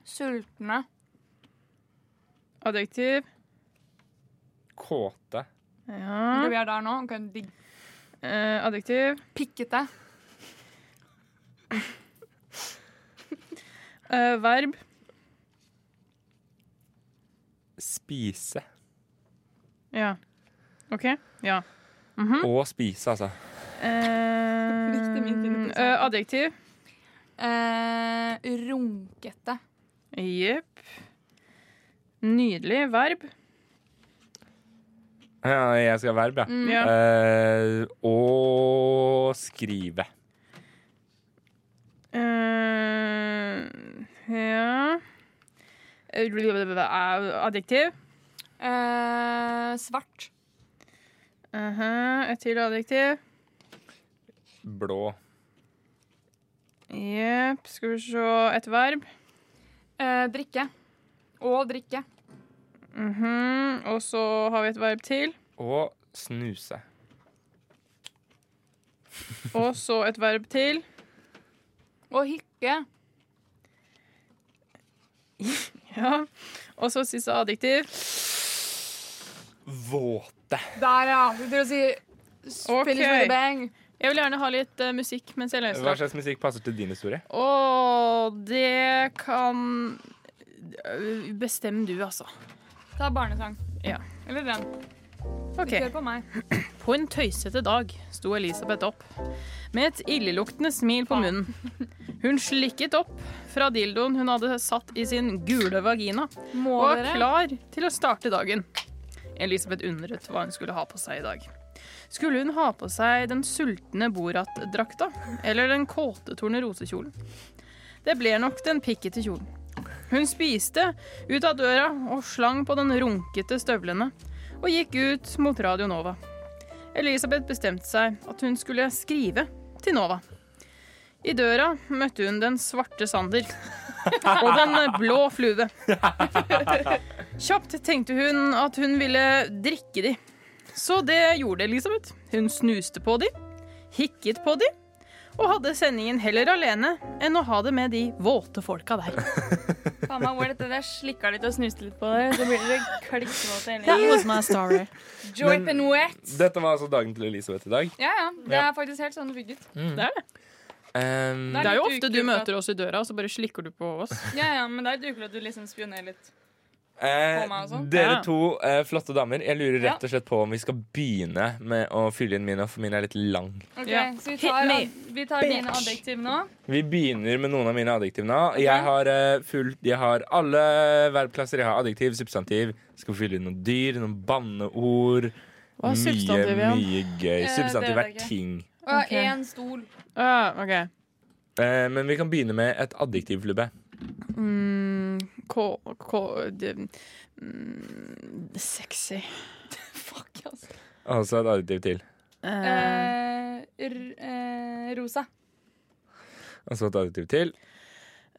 [SPEAKER 2] Sultne.
[SPEAKER 3] Adjektiv.
[SPEAKER 1] Kåte.
[SPEAKER 3] Ja.
[SPEAKER 2] Vi er der nå. Ok, digg.
[SPEAKER 3] Eh, adjektiv.
[SPEAKER 2] Pikkete.
[SPEAKER 3] Eh, verb.
[SPEAKER 1] Spise.
[SPEAKER 3] Ja. OK. Ja. Mhm.
[SPEAKER 1] Og spise, altså.
[SPEAKER 3] Eh, eh, adjektiv.
[SPEAKER 2] Eh, runkete.
[SPEAKER 3] Jepp. Nydelig. Verb.
[SPEAKER 1] Ja, jeg skal ha verb, ja.
[SPEAKER 2] Mm.
[SPEAKER 3] Ja.
[SPEAKER 1] Eh, og skrive.
[SPEAKER 3] Eh, ja Adjektiv.
[SPEAKER 2] Uh, svart.
[SPEAKER 3] Mhm, Et til adjektiv.
[SPEAKER 1] Blå.
[SPEAKER 3] Jepp. Skal vi se Et verb.
[SPEAKER 2] Uh, drikke. Og drikke.
[SPEAKER 3] -huh. Og så har vi et verb til.
[SPEAKER 1] Og snuse.
[SPEAKER 3] Og så et verb til.
[SPEAKER 2] Og hykke.
[SPEAKER 3] Ja. Og så siste adjektiv.
[SPEAKER 1] Våte.
[SPEAKER 2] Der, ja. Du tror å si
[SPEAKER 3] spiller
[SPEAKER 2] okay. with a bang.
[SPEAKER 3] Jeg vil gjerne ha litt uh, musikk mens jeg leser.
[SPEAKER 1] Hva slags musikk passer til din historie?
[SPEAKER 3] Og det kan Bestem du, altså.
[SPEAKER 2] Ta barnesang.
[SPEAKER 3] Ja.
[SPEAKER 2] Eller den.
[SPEAKER 3] Ok.
[SPEAKER 2] Kjør på meg.
[SPEAKER 3] På en tøysete dag sto Elisabeth opp med et illeluktende smil på munnen. Hun slikket opp fra dildoen hun hadde satt i sin gule vagina,
[SPEAKER 2] Må
[SPEAKER 3] og var
[SPEAKER 2] dere?
[SPEAKER 3] klar til å starte dagen. Elisabeth undret hva hun skulle ha på seg i dag. Skulle hun ha på seg den sultne Borat-drakta eller den kåte tornerosekjolen? Det ble nok den pikkete kjolen. Hun spiste ut av døra og slang på den runkete støvlene og gikk ut mot Radio Nova. Elisabeth bestemte seg at hun skulle skrive til Nova. I døra møtte hun den svarte Sander og den blå flue. Kjapt tenkte hun at hun ville drikke de. Så det gjorde Elisabeth. Hun snuste på de, hikket på de, og hadde sendingen heller alene enn å ha det med de våte folka der.
[SPEAKER 2] Faen meg, hvor dette der slikka litt og snuste litt på det, så blir det klikkvåte hele tiden.
[SPEAKER 1] Men-. Dette var altså dagen til Elisabeth i dag.
[SPEAKER 2] Ja, ja. Det
[SPEAKER 1] Ja.
[SPEAKER 2] er faktisk helt sånn det funket.
[SPEAKER 3] Det er det.
[SPEAKER 1] Um,
[SPEAKER 3] Det er jo ofte du møter oss i døra, og så bare slikker du på oss.
[SPEAKER 2] Ja, ja, men det er litt ukelig at du liksom spionerer litt.
[SPEAKER 1] Eh, dere to eh, flotte damer, jeg lurer rett og slett på om vi skal begynne med å fylle inn mine, for mine er litt lang.
[SPEAKER 2] Okay,
[SPEAKER 3] Ja.
[SPEAKER 2] Så vi tar, vi tar mine adjektiv nå.
[SPEAKER 1] Vi begynner med noen av mine adjektiv nå. Jeg har uh, fullt Jeg har alle verbklasser. Jeg har adjektiv, substantiv. Skal fylle inn noen dyr, noen banneord.
[SPEAKER 3] Hva er
[SPEAKER 1] Mye,
[SPEAKER 3] substantiv igjen?
[SPEAKER 1] mye gøy.
[SPEAKER 2] Eh,
[SPEAKER 1] Substantiv er ting.
[SPEAKER 2] Og
[SPEAKER 3] okay.
[SPEAKER 2] én stol.
[SPEAKER 3] Uh, okay.
[SPEAKER 1] Eh, men vi kan begynne med et adjektiv, Lubbe.
[SPEAKER 3] Mm, K... K det, mm, sexy.
[SPEAKER 2] Fuck, altså.
[SPEAKER 1] Altså et adjektiv til.
[SPEAKER 3] Eh,
[SPEAKER 2] Eh, r eh, rosa.
[SPEAKER 1] Altså et adjektiv til.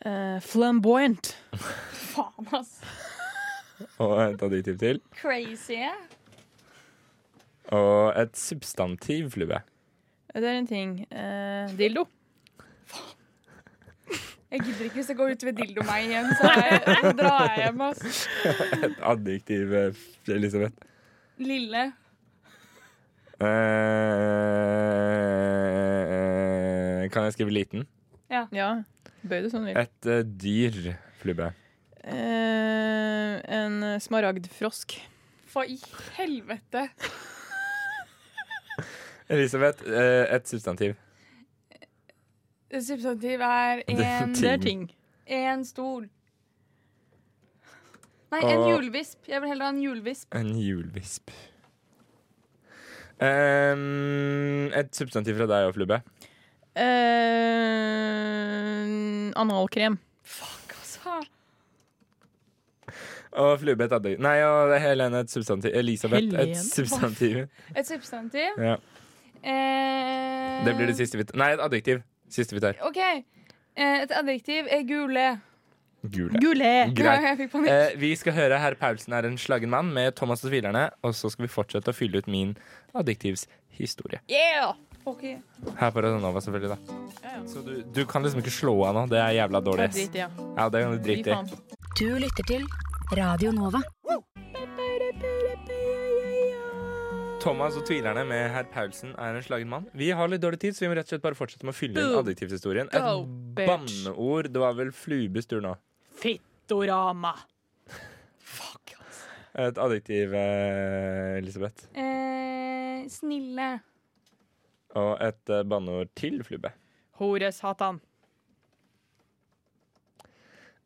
[SPEAKER 3] eh, flamboyant.
[SPEAKER 2] Faen, altså.
[SPEAKER 1] Og et adjektiv til.
[SPEAKER 2] Crazy. eh?
[SPEAKER 1] Og et substantiv, Flue.
[SPEAKER 3] Det er en ting. dildo. dildo.
[SPEAKER 2] Jeg gidder ikke hvis det går utover dildo meg igjen, så jeg, drar jeg hjem. ass.
[SPEAKER 1] Et adjektiv, eh, Elisabeth.
[SPEAKER 2] Lille.
[SPEAKER 1] Eh, kan jeg skrive liten?
[SPEAKER 3] Ja. Bøy det sånn vil.
[SPEAKER 1] Et uh, dyr, Flubbe.
[SPEAKER 3] Eh, en smaragdfrosk.
[SPEAKER 2] Hva i helvete?
[SPEAKER 1] Elisabeth, eh, et substantiv.
[SPEAKER 2] Substantiv er en,
[SPEAKER 3] Det er ting.
[SPEAKER 2] en stol. Nei, en hjulvisp. Jeg vil heller ha en hjulvisp.
[SPEAKER 1] En hjulvisp. Um, et substantiv fra deg og Flubbe.
[SPEAKER 3] Uh, analkrem.
[SPEAKER 2] Fuck, altså.
[SPEAKER 1] Og Flubbe et adjektiv. Nei, og Helene et substantiv. Elisabeth et substantiv.
[SPEAKER 2] Et substantiv.
[SPEAKER 1] Ja.
[SPEAKER 2] Uh,
[SPEAKER 1] Det blir det siste vi tar. Nei, et adjektiv. Siste vi tar.
[SPEAKER 2] OK. Eh, et adjektiv er gule.
[SPEAKER 1] Gule.
[SPEAKER 3] gule.
[SPEAKER 1] Greit. Eh, vi skal høre Herr Paulsen er en slagen mann med Thomas og Tvilerne. Og så skal vi fortsette å fylle ut min adjektivshistorie.
[SPEAKER 3] Yeah!
[SPEAKER 2] Ok.
[SPEAKER 1] Her på Radionova, selvfølgelig. da Så du, du kan liksom ikke slå av nå. Det er jævla dårlig.
[SPEAKER 3] Det er drit ja.
[SPEAKER 1] Ja, det kan du drite i.
[SPEAKER 4] Du lytter til Radio Nova.
[SPEAKER 1] Thomas og tvilerne med herr Paulsen er en slagen mann. Vi har litt dårlig tid, så vi må rett og slett bare fortsette med å fylle inn adjektivhistorien. Et
[SPEAKER 6] Go,
[SPEAKER 1] banneord. Det var vel Fluebes tur nå.
[SPEAKER 6] Fittorama.
[SPEAKER 1] Et adjektiv, eh, Elisabeth.
[SPEAKER 2] Eh, snille.
[SPEAKER 1] Og et eh, banneord til Flube.
[SPEAKER 6] Hore-satan.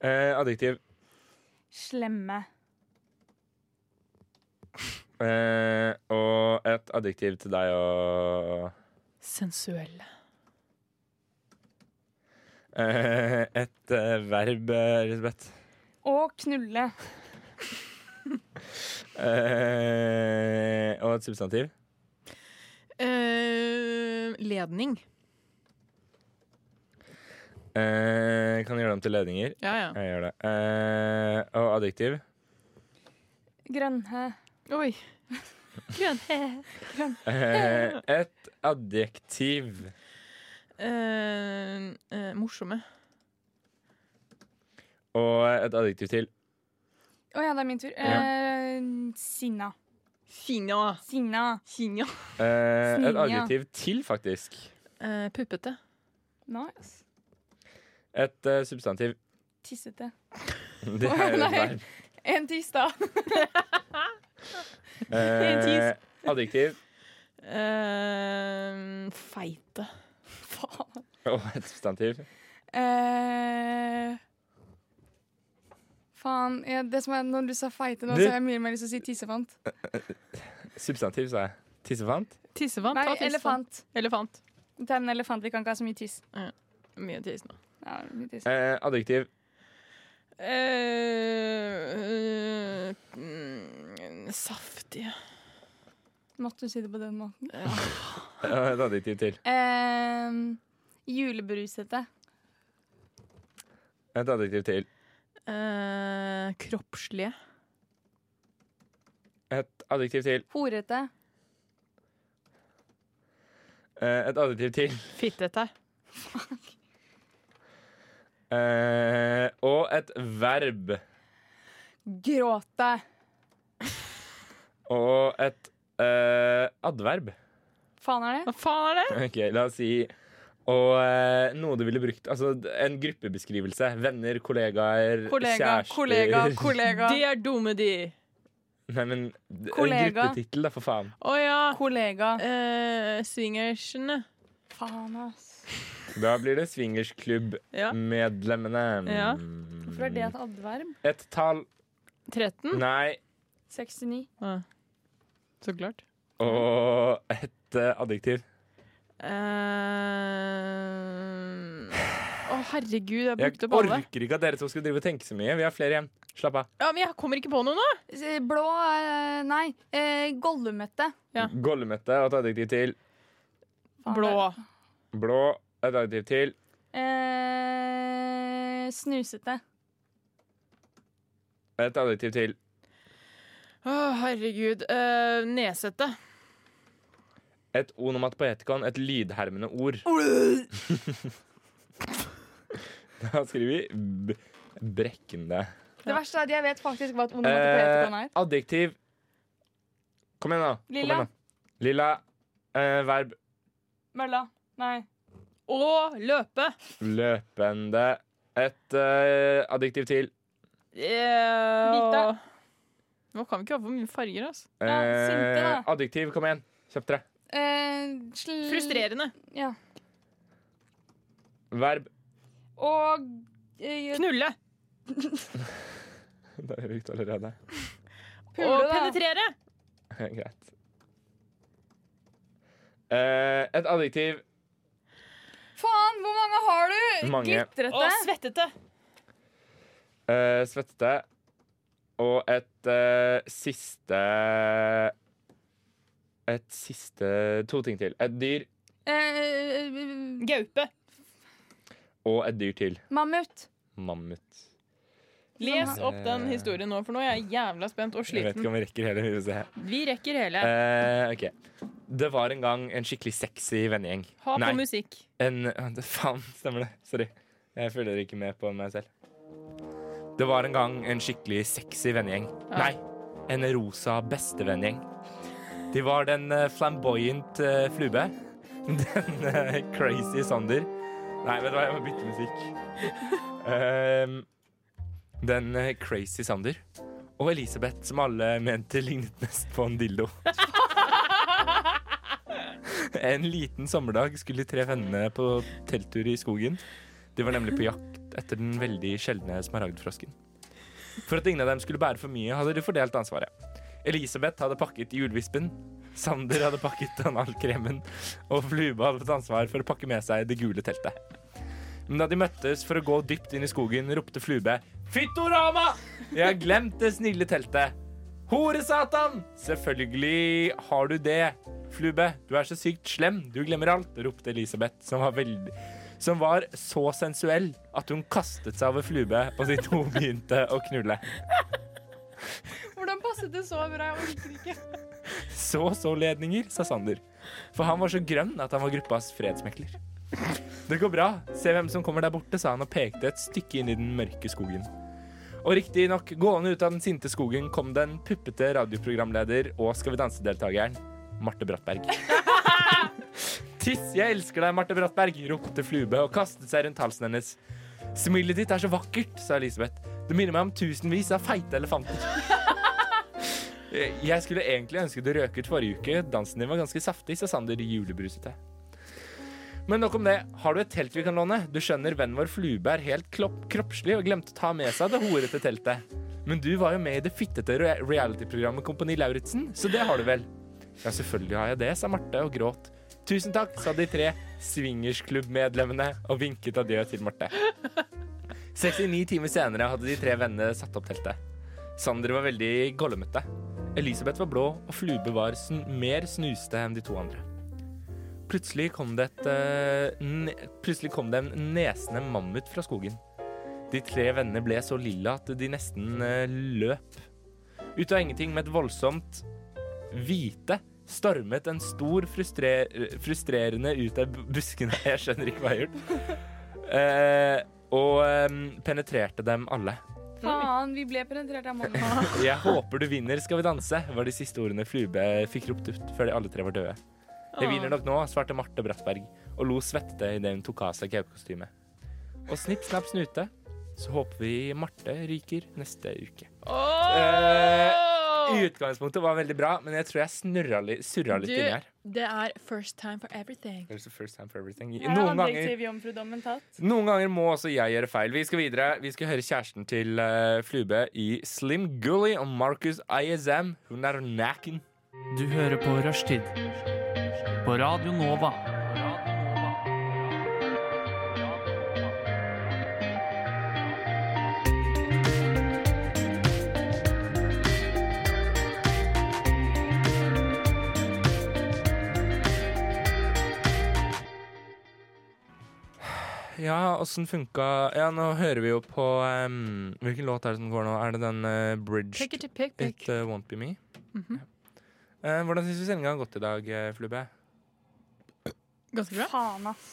[SPEAKER 1] Eh, adjektiv.
[SPEAKER 2] Slemme.
[SPEAKER 1] Eh, og et adjektiv til deg og
[SPEAKER 6] Sensuell.
[SPEAKER 1] eh, Et eh, verb, eh, Elisabeth.
[SPEAKER 2] Og knulle.
[SPEAKER 1] Eh, og et substantiv.
[SPEAKER 3] Eh, ledning.
[SPEAKER 1] Eh, kan gjøre dem til ledninger.
[SPEAKER 3] Ja, ja.
[SPEAKER 1] Jeg gjør det. Eh, og adjektiv.
[SPEAKER 2] Grønne.
[SPEAKER 3] Oi.
[SPEAKER 1] Eh, et adjektiv.
[SPEAKER 3] Eh, eh, morsomme.
[SPEAKER 1] Og et adjektiv til.
[SPEAKER 2] Å ja, det er min tur.
[SPEAKER 1] Ja.
[SPEAKER 2] Eh, sinna.
[SPEAKER 3] Sinna.
[SPEAKER 2] Sinna.
[SPEAKER 3] Sinna.
[SPEAKER 1] Eh, et adjektiv til, faktisk.
[SPEAKER 3] Eh, puppete.
[SPEAKER 2] Nice.
[SPEAKER 1] Et eh, substantiv.
[SPEAKER 2] Tissete.
[SPEAKER 1] Det er jo et
[SPEAKER 2] Nei.
[SPEAKER 1] verb.
[SPEAKER 2] En tiss, da.
[SPEAKER 1] Eh, adjektiv
[SPEAKER 3] Eh, feite.
[SPEAKER 2] Faen.
[SPEAKER 1] og et substantiv.
[SPEAKER 2] Eh, faen. Ja, det som er, når du sa feite nå,
[SPEAKER 1] Du-
[SPEAKER 2] så har jeg mye mer lyst til å si tissefant.
[SPEAKER 1] Substantiv, sa jeg. Tissefant?
[SPEAKER 3] Tissefant.
[SPEAKER 2] Nei,
[SPEAKER 3] tissefant.
[SPEAKER 2] elefant.
[SPEAKER 3] Elefant.
[SPEAKER 2] Det er en elefant. Vi kan ikke ha så mye tiss.
[SPEAKER 3] Mye tiss nå.
[SPEAKER 2] Ja, mye tiss.
[SPEAKER 1] Eh, adjektiv.
[SPEAKER 3] Eh, mm, saftige.
[SPEAKER 2] Måtte du si det på den måten?
[SPEAKER 1] Ja, et adjektiv til.
[SPEAKER 2] Eh, julebrusete.
[SPEAKER 1] Et adjektiv til.
[SPEAKER 3] Eh, kroppslige.
[SPEAKER 1] Et adjektiv til.
[SPEAKER 2] Horete.
[SPEAKER 1] Eh, et adjektiv til.
[SPEAKER 3] Fittete.
[SPEAKER 1] Eh, og et verb.
[SPEAKER 2] Gråte.
[SPEAKER 1] Og et eh, adverb.
[SPEAKER 2] Faen er det?
[SPEAKER 3] Hva faen er det?
[SPEAKER 1] Ok, la oss si Og eh, noe du ville brukt Altså en gruppebeskrivelse. Venner, kollegaer,
[SPEAKER 2] Kollega,
[SPEAKER 1] kjærester
[SPEAKER 2] kollega, kollega.
[SPEAKER 3] De er dumme, de.
[SPEAKER 1] Nei, men d- En
[SPEAKER 2] Kollega.
[SPEAKER 1] gruppetittel, da, for faen.
[SPEAKER 3] Å ja.
[SPEAKER 2] Kollega.
[SPEAKER 3] Eh, swingersene.
[SPEAKER 2] Faen, ass.
[SPEAKER 1] Da blir det swingersklubb-medlemmene.
[SPEAKER 3] Ja. Ja.
[SPEAKER 2] Hvorfor er det et adverb?
[SPEAKER 1] Et tall
[SPEAKER 3] 13.
[SPEAKER 1] Nei.
[SPEAKER 2] 69.
[SPEAKER 3] Ah. Så klart.
[SPEAKER 1] Og et uh, adjektiv.
[SPEAKER 3] Eh, Å, herregud, jeg
[SPEAKER 1] Jeg
[SPEAKER 3] brukte opp alle.
[SPEAKER 1] orker ikke at dere to skal drive og tenke så mye. Vi har flere igjen. Slapp av.
[SPEAKER 3] Ja, men jeg kommer ikke på noe nå.
[SPEAKER 2] Eh, Blå uh, Nei. Uh, Gollumette.
[SPEAKER 3] Ja.
[SPEAKER 1] Gollumette og et adjektiv til.
[SPEAKER 3] Blå.
[SPEAKER 1] Blå. Et adjektiv til.
[SPEAKER 2] Eh, snusete.
[SPEAKER 1] Et adjektiv til.
[SPEAKER 3] Å, herregud. Uh, nesete.
[SPEAKER 1] Et onomatopoetikon, et lydhermende ord. da skriver vi b brekkende.
[SPEAKER 2] Det verste er at jeg vet faktisk hva et onomatopoetikon er.
[SPEAKER 1] Uh, adjektiv. Kom igjen, da.
[SPEAKER 2] Lilla.
[SPEAKER 1] igjen, da. Lilla. Uh, verb.
[SPEAKER 2] Mølla. Nei.
[SPEAKER 3] Å løpe.
[SPEAKER 1] Løpende. Et eh, adjektiv til.
[SPEAKER 2] Yeah.
[SPEAKER 3] Nå kan vi ikke ha for mye farger, altså.
[SPEAKER 2] Ja, sinte, da.
[SPEAKER 1] Eh, adjektiv. Kom igjen. Kjapt tre.
[SPEAKER 2] Eh, sl
[SPEAKER 3] Frustrerende.
[SPEAKER 2] Ja.
[SPEAKER 1] Verb.
[SPEAKER 2] Og eh,
[SPEAKER 3] Knulle.
[SPEAKER 1] Det har vi brukt allerede.
[SPEAKER 2] Pule,
[SPEAKER 3] Og
[SPEAKER 2] da.
[SPEAKER 3] penetrere.
[SPEAKER 1] Greit. Eh, et adjektiv.
[SPEAKER 2] Faen, hvor mange har du?
[SPEAKER 1] Mange.
[SPEAKER 2] Glitrete.
[SPEAKER 3] Og svettete.
[SPEAKER 1] Eh, svettete. Og et uh, siste Et siste To ting til. Et dyr
[SPEAKER 2] Uh,
[SPEAKER 3] Gaupe.
[SPEAKER 1] og et dyr til.
[SPEAKER 2] mammut.
[SPEAKER 1] Mammut.
[SPEAKER 3] Les opp den historien nå, for nå er jeg jævla spent og
[SPEAKER 1] Jeg vet ikke
[SPEAKER 3] sliten.
[SPEAKER 1] om vi rekker hele. Vi se.
[SPEAKER 3] Vi rekker hele.
[SPEAKER 1] Uh, okay. Det var en gang en skikkelig sexy vennegjeng.
[SPEAKER 3] Ha
[SPEAKER 1] Nei,
[SPEAKER 3] på musikk.
[SPEAKER 1] en Faen, stemmer det. Sorry. Jeg følger ikke med på meg selv. Det var en gang en skikkelig sexy vennegjeng.
[SPEAKER 3] Ja.
[SPEAKER 1] Nei, en rosa bestevenngjeng. De var den eh, flamboyant uh, Flube. Den uh, crazy Sander. Nei, vet du hva, jeg må bytte musikk. Ehm, den crazy Sander. Og Elisabeth, som alle mente lignet mest på en dildo. En liten sommerdag skulle de tre vennene på telttur i skogen. De var nemlig på jakt etter den veldig sjeldne smaragdfrosken. For at ingen av dem skulle bære for mye, hadde de fordelt ansvaret. Elisabeth hadde pakket julevispen, Sander hadde pakket analkremen, og Flube hadde fått ansvar for å pakke med seg det gule teltet. Men da de møttes for å gå dypt inn i skogen, ropte Flube Fyttorama! Jeg har glemt det snille teltet. Horesatan! Selvfølgelig har du det. Flube, du er så sykt slem. Du glemmer alt, ropte Elisabeth, som var, veldig, som var så sensuell at hun kastet seg over Flube, på sitt to begynte å knulle.
[SPEAKER 2] Hvordan passet det så bra? Jeg orker ikke.
[SPEAKER 1] Så så ledninger, sa Sander. For han var så grønn at han var gruppas fredsmekler. Det går bra. Se hvem som kommer der borte, sa han og pekte et stykke inn i den mørke skogen. Og riktignok, gående ut av den sinte skogen kom den puppete radioprogramleder og Skal vi danse-deltakeren Marte Brattberg. Tiss, jeg elsker deg, Marte Brattberg, ropte Flube og kastet seg rundt halsen hennes. Smilet ditt er så vakkert, sa Elisabeth. Det minner meg om tusenvis av feite elefanter. Jeg skulle egentlig ønske du røket forrige uke. Dansen din var ganske saftig, sa Sander julebrusete. Men nok om det. Har du et telt vi kan låne? Du skjønner, vennen vår Flube er helt klopp, kroppslig og glemte å ta med seg det horete teltet. Men du var jo med i det fittete realityprogrammet Kompani Lauritzen, så det har du vel? Ja, selvfølgelig har jeg det, sa Marte og gråt. Tusen takk, sa de tre swingersklubbmedlemmene og vinket adjø til Marte. 69 timer senere hadde de tre vennene satt opp teltet. Sander var veldig gollemøtte. Elisabeth var blå, og Flube var sn mer snuste enn de to andre. Plutselig kom det, et, uh, plutselig kom det en nesende mammut fra skogen. De tre vennene ble så lilla at de nesten uh, løp. Ut av ingenting med et voldsomt hvite stormet en stor frustrer frustrerende ut av buskene. Jeg skjønner ikke hva jeg har gjort. Eh, og um, penetrerte dem alle.
[SPEAKER 2] Faen, vi ble penetrert av mamma.
[SPEAKER 1] Jeg håper du vinner Skal vi danse, var de siste ordene Flube fikk ropt ut før de alle tre var døde. Jeg vinner nok nå, svarte Marte Brattberg og lo svettete idet hun tok av seg gaupekostymet. Og snipp, snapp, snute, så håper vi Marte ryker neste uke. Eh, I utgangspunktet var veldig bra, men jeg tror jeg snurra litt, surra litt
[SPEAKER 3] Du,
[SPEAKER 1] inni her.
[SPEAKER 3] det er first time for everything.
[SPEAKER 1] First time for everything.
[SPEAKER 2] Er
[SPEAKER 1] Noen ganger, noen ganger må også jeg gjøre feil. Vi skal videre. Vi skal høre kjæresten til uh, Flube i Slim Gully og Marcus ISM. Hun er naken.
[SPEAKER 10] Du hører på Rushtid på Radio Nova.
[SPEAKER 1] Ja, åssen funka Ja, nå hører vi jo på um, Hvilken låt er det som går nå? Er det den uh, Bridge
[SPEAKER 3] Pick it pick, pick.
[SPEAKER 1] It uh, Won't Be Me?
[SPEAKER 3] Mhm.
[SPEAKER 1] uh, hvordan syns du sendinga har gått i dag, Flubbe?
[SPEAKER 3] Ganske bra.
[SPEAKER 2] Faen, ass.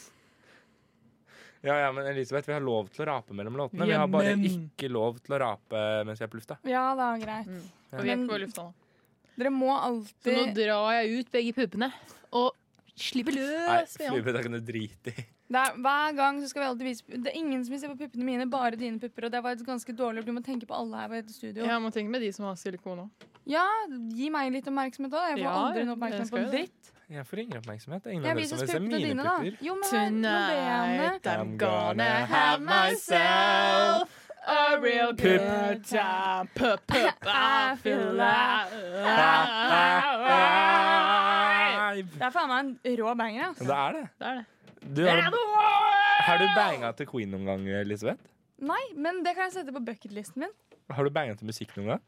[SPEAKER 1] Ja, ja, men Elisabeth, vi har lov til å rape mellom låtene. Vi har bare ikke lov til å rape mens vi er på lufta.
[SPEAKER 2] Ja, det er greit.
[SPEAKER 3] Mm. Og vi er ikke på lufta nå.
[SPEAKER 2] Dere må
[SPEAKER 3] Så nå drar jeg ut begge puppene og slipper løs. Nei, han.
[SPEAKER 1] Flube, det kan du drite i.
[SPEAKER 2] det er, Hver gang så skal vi alltid vise Det er ingen som vil se på puppene mine, bare dine pupper. Og det var et ganske dårlig Du må tenke på alle her ved studio.
[SPEAKER 3] Jeg må tenke med de som har silikon òg.
[SPEAKER 2] Ja, gi meg litt oppmerksomhet òg. Jeg får
[SPEAKER 3] Ja,
[SPEAKER 2] aldri noe oppmerksomhet på dritt.
[SPEAKER 1] Jeg får ingen oppmerksomhet. Er ingen
[SPEAKER 2] Jeg
[SPEAKER 1] av dere
[SPEAKER 2] viser
[SPEAKER 1] som vil se
[SPEAKER 2] puppene
[SPEAKER 1] mine
[SPEAKER 2] dine, da.
[SPEAKER 1] pupper.
[SPEAKER 2] Jo, det.
[SPEAKER 3] Tonight
[SPEAKER 1] I'm gonna
[SPEAKER 3] have myself a real good time. Pup, pup, I feel alive.
[SPEAKER 2] Det er faen meg en rå banger.
[SPEAKER 1] Det
[SPEAKER 2] Altså.
[SPEAKER 1] er det.
[SPEAKER 3] Det er det.
[SPEAKER 1] Du, har, du, har du banga til Queen noen gang, Elisabeth?
[SPEAKER 2] Nei, men det kan jeg sette på bucketlisten min.
[SPEAKER 1] Har du banga til musikk noen gang?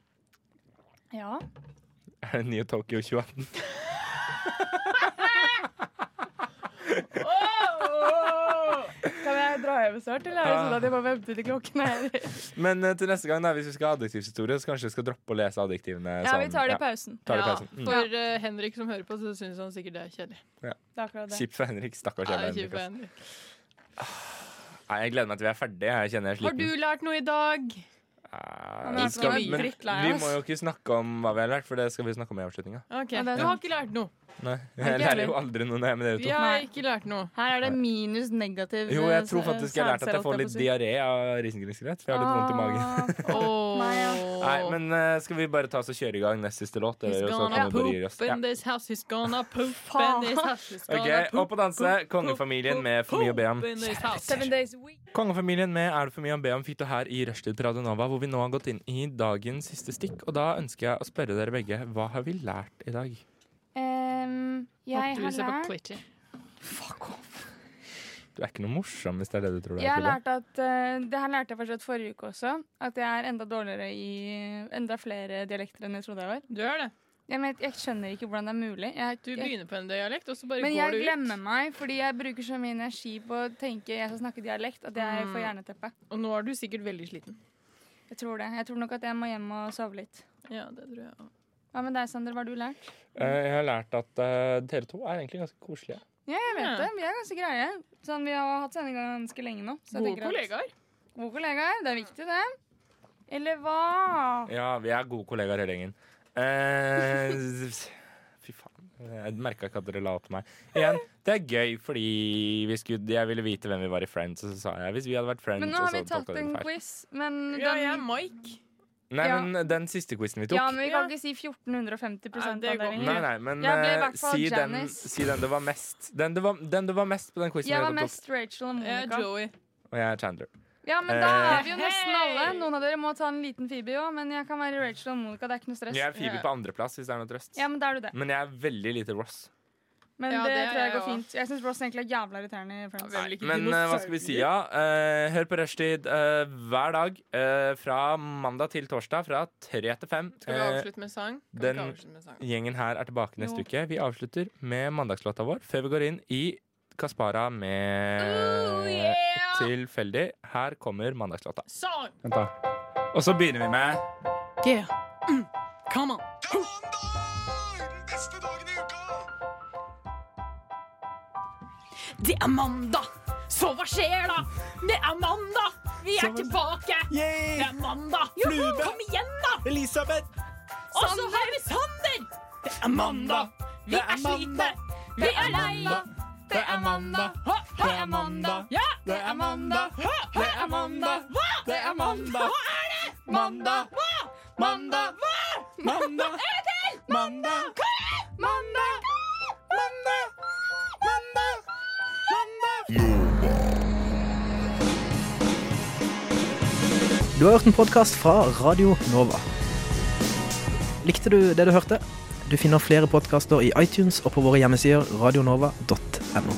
[SPEAKER 2] Ja.
[SPEAKER 1] Er det nye Tokyo 2018?
[SPEAKER 2] Dra eller er det sånn at jeg bare venter til klokken er
[SPEAKER 1] Men uh, til neste gang, da, hvis vi skal ha adjektivshistorie, så kanskje vi skal droppe å lese adjektivene.
[SPEAKER 2] Ja, vi
[SPEAKER 1] sånn,
[SPEAKER 2] tar det i pausen.
[SPEAKER 1] Ja. det i
[SPEAKER 3] Ja,
[SPEAKER 1] pausen. Mm.
[SPEAKER 3] for uh, Henrik som hører på, så syns han sikkert det er kjedelig.
[SPEAKER 2] Det.
[SPEAKER 1] Kjipt for Henrik. Stakkars
[SPEAKER 3] Ja,
[SPEAKER 1] jævla
[SPEAKER 3] er
[SPEAKER 1] Henrik.
[SPEAKER 3] Henrik.
[SPEAKER 1] Nei, jeg gleder meg til vi er ferdige. Jeg kjenner jeg er
[SPEAKER 3] Har du lært noe i dag?
[SPEAKER 2] Han er
[SPEAKER 1] skal,
[SPEAKER 2] så
[SPEAKER 1] men vi må jo ikke snakke om hva vi har lært, for det skal vi snakke om i avslutninga.
[SPEAKER 3] Okay.
[SPEAKER 2] Ja,
[SPEAKER 3] Du har ikke lært noe.
[SPEAKER 1] Nei, jeg lærer jo aldri noe når jeg er med dere
[SPEAKER 3] Vi
[SPEAKER 1] to.
[SPEAKER 3] har ikke lært noe.
[SPEAKER 2] Her er det minus negativ
[SPEAKER 1] Jo, jeg tror
[SPEAKER 2] eh,
[SPEAKER 1] faktisk jeg har lært at jeg får litt diaré av risengrynsgrøt. For jeg har litt vondt i magen.
[SPEAKER 3] Åh.
[SPEAKER 2] Nei,
[SPEAKER 1] men uh, skal vi bare ta oss og kjøre i gang nest siste låt?
[SPEAKER 3] He's
[SPEAKER 1] Eller,
[SPEAKER 3] gonna
[SPEAKER 1] vi
[SPEAKER 3] poop in this house, he's gonna poop in this house,
[SPEAKER 1] Ok, Opp og danse. Kongefamilien med For mye å be om.
[SPEAKER 2] Seven days a week.
[SPEAKER 1] Kongefamilien med Er det for mye å be om fikk du her i Rushtid på Radio Nova, hvor vi nå har gått inn i dagens siste stikk. Og da ønsker jeg å spørre dere begge, hva har vi lært i dag?
[SPEAKER 2] Um, jeg har
[SPEAKER 3] ser på off.
[SPEAKER 1] Du er ikke noe morsom hvis det er det du tror du
[SPEAKER 2] Jeg har lært at uh, Det her lærte jeg fortsatt forrige uke også. At jeg er enda dårligere i enda flere dialekter enn jeg trodde jeg var.
[SPEAKER 3] Du er det.
[SPEAKER 2] Jeg, men, jeg skjønner ikke hvordan det er mulig. Jeg,
[SPEAKER 3] Du
[SPEAKER 2] jeg,
[SPEAKER 3] begynner på en dialekt, og så bare går du ut.
[SPEAKER 2] Men jeg glemmer meg fordi jeg bruker så mye energi på å tenke jeg skal snakke dialekt, at jeg
[SPEAKER 3] Mm.
[SPEAKER 2] får jerneteppe.
[SPEAKER 3] Og nå er du sikkert veldig sliten.
[SPEAKER 2] Jeg tror det. Jeg tror nok at jeg må hjem og sove litt.
[SPEAKER 3] Ja, det tror jeg også.
[SPEAKER 2] Hva med deg, Sander? Hva har du lært?
[SPEAKER 1] Eh, Jeg har lært at uh, dere to er egentlig ganske koselige.
[SPEAKER 2] Ja, jeg vet
[SPEAKER 3] Ja.
[SPEAKER 2] det. Vi er ganske greie. Sånn, vi har hatt sending ganske lenge nå. Så
[SPEAKER 3] Gode kollegaer.
[SPEAKER 2] Gode kollegaer. Det er viktig, det. Eller hva?
[SPEAKER 1] Ja, vi er gode kollegaer hele gjengen. Eh, fy faen. Jeg merka ikke at dere la opp til meg. Igjen, det er gøy fordi vi skulle, jeg ville vite hvem vi var i Friends, og så sa jeg hvis vi hadde vært Friends
[SPEAKER 2] Men nå har vi tatt en quiz, men
[SPEAKER 3] Ja,
[SPEAKER 2] den,
[SPEAKER 3] jeg er Mike.
[SPEAKER 1] Nei,
[SPEAKER 2] Ja.
[SPEAKER 1] men den siste quizen vi tok
[SPEAKER 2] ja, men vi kan
[SPEAKER 3] Ja.
[SPEAKER 2] ikke si 1450
[SPEAKER 3] Nei, det.
[SPEAKER 1] Nei, nei, men
[SPEAKER 2] fall
[SPEAKER 1] si, den, si den det var mest Den det var, den det var mest på den quizen
[SPEAKER 2] Jeg var mest Rachel og
[SPEAKER 3] Jeg er
[SPEAKER 2] Monica.
[SPEAKER 3] Joey.
[SPEAKER 1] Og jeg er Chandler.
[SPEAKER 2] Ja, men da
[SPEAKER 1] Eh.
[SPEAKER 2] er vi jo nesten alle. Noen av dere må ta en liten Phoebe òg, men jeg kan være Rachel og Monica. Det er ikke noe stress.
[SPEAKER 1] Jeg er Phoebe på andreplass, hvis det er noe trøst.
[SPEAKER 2] Ja, men da er du det.
[SPEAKER 1] Men jeg er veldig lite Ross.
[SPEAKER 2] Men
[SPEAKER 3] Ja,
[SPEAKER 2] det,
[SPEAKER 3] det
[SPEAKER 2] tror jeg
[SPEAKER 3] jeg
[SPEAKER 2] går
[SPEAKER 3] også.
[SPEAKER 2] fint. Jeg syns Ross egentlig er jævla irriterende i Friends.
[SPEAKER 3] Ja,
[SPEAKER 1] Men uh, hva skal vi si, ja? Uh, hør på Rushtid uh, hver dag eh, fra mandag til torsdag fra tre til fem.
[SPEAKER 3] Skal vi avslutte med sang? Kan
[SPEAKER 1] den-
[SPEAKER 3] med sang?
[SPEAKER 1] Gjengen her er tilbake neste
[SPEAKER 2] Jo.
[SPEAKER 1] uke. Vi avslutter med mandagslåta vår før vi går inn i Kaspara med
[SPEAKER 3] Oh, yeah!
[SPEAKER 1] Tilfeldig. Her kommer mandagslåta. Vent, da. Og så begynner vi med
[SPEAKER 3] Yeah. Mm. Come on. Det er mandag, så hva skjer da? Det er mandag, vi er tilbake. Det er mandag. Kom igjen, da!
[SPEAKER 11] Elisabeth!
[SPEAKER 3] Og så har vi Sander. Det er mandag. Vi er slitne. Vi er lei.
[SPEAKER 11] Det er mandag. Det er mandag.
[SPEAKER 3] Ja,
[SPEAKER 11] Det er mandag. Det er mandag.
[SPEAKER 3] Hva?
[SPEAKER 11] Det er mandag.
[SPEAKER 3] Hva er det?
[SPEAKER 11] Mandag.
[SPEAKER 3] Hva?
[SPEAKER 11] Mandag.
[SPEAKER 3] Hva?
[SPEAKER 11] Mandag.
[SPEAKER 3] En gang til.
[SPEAKER 11] Mandag.
[SPEAKER 3] Mandag.
[SPEAKER 11] Mandag. Mandag. Mandag.
[SPEAKER 12] Du har hørt en podkast fra Radio Nova. Likte du det du hørte? Du finner flere podkaster i iTunes og på våre hjemmesider radionova.no.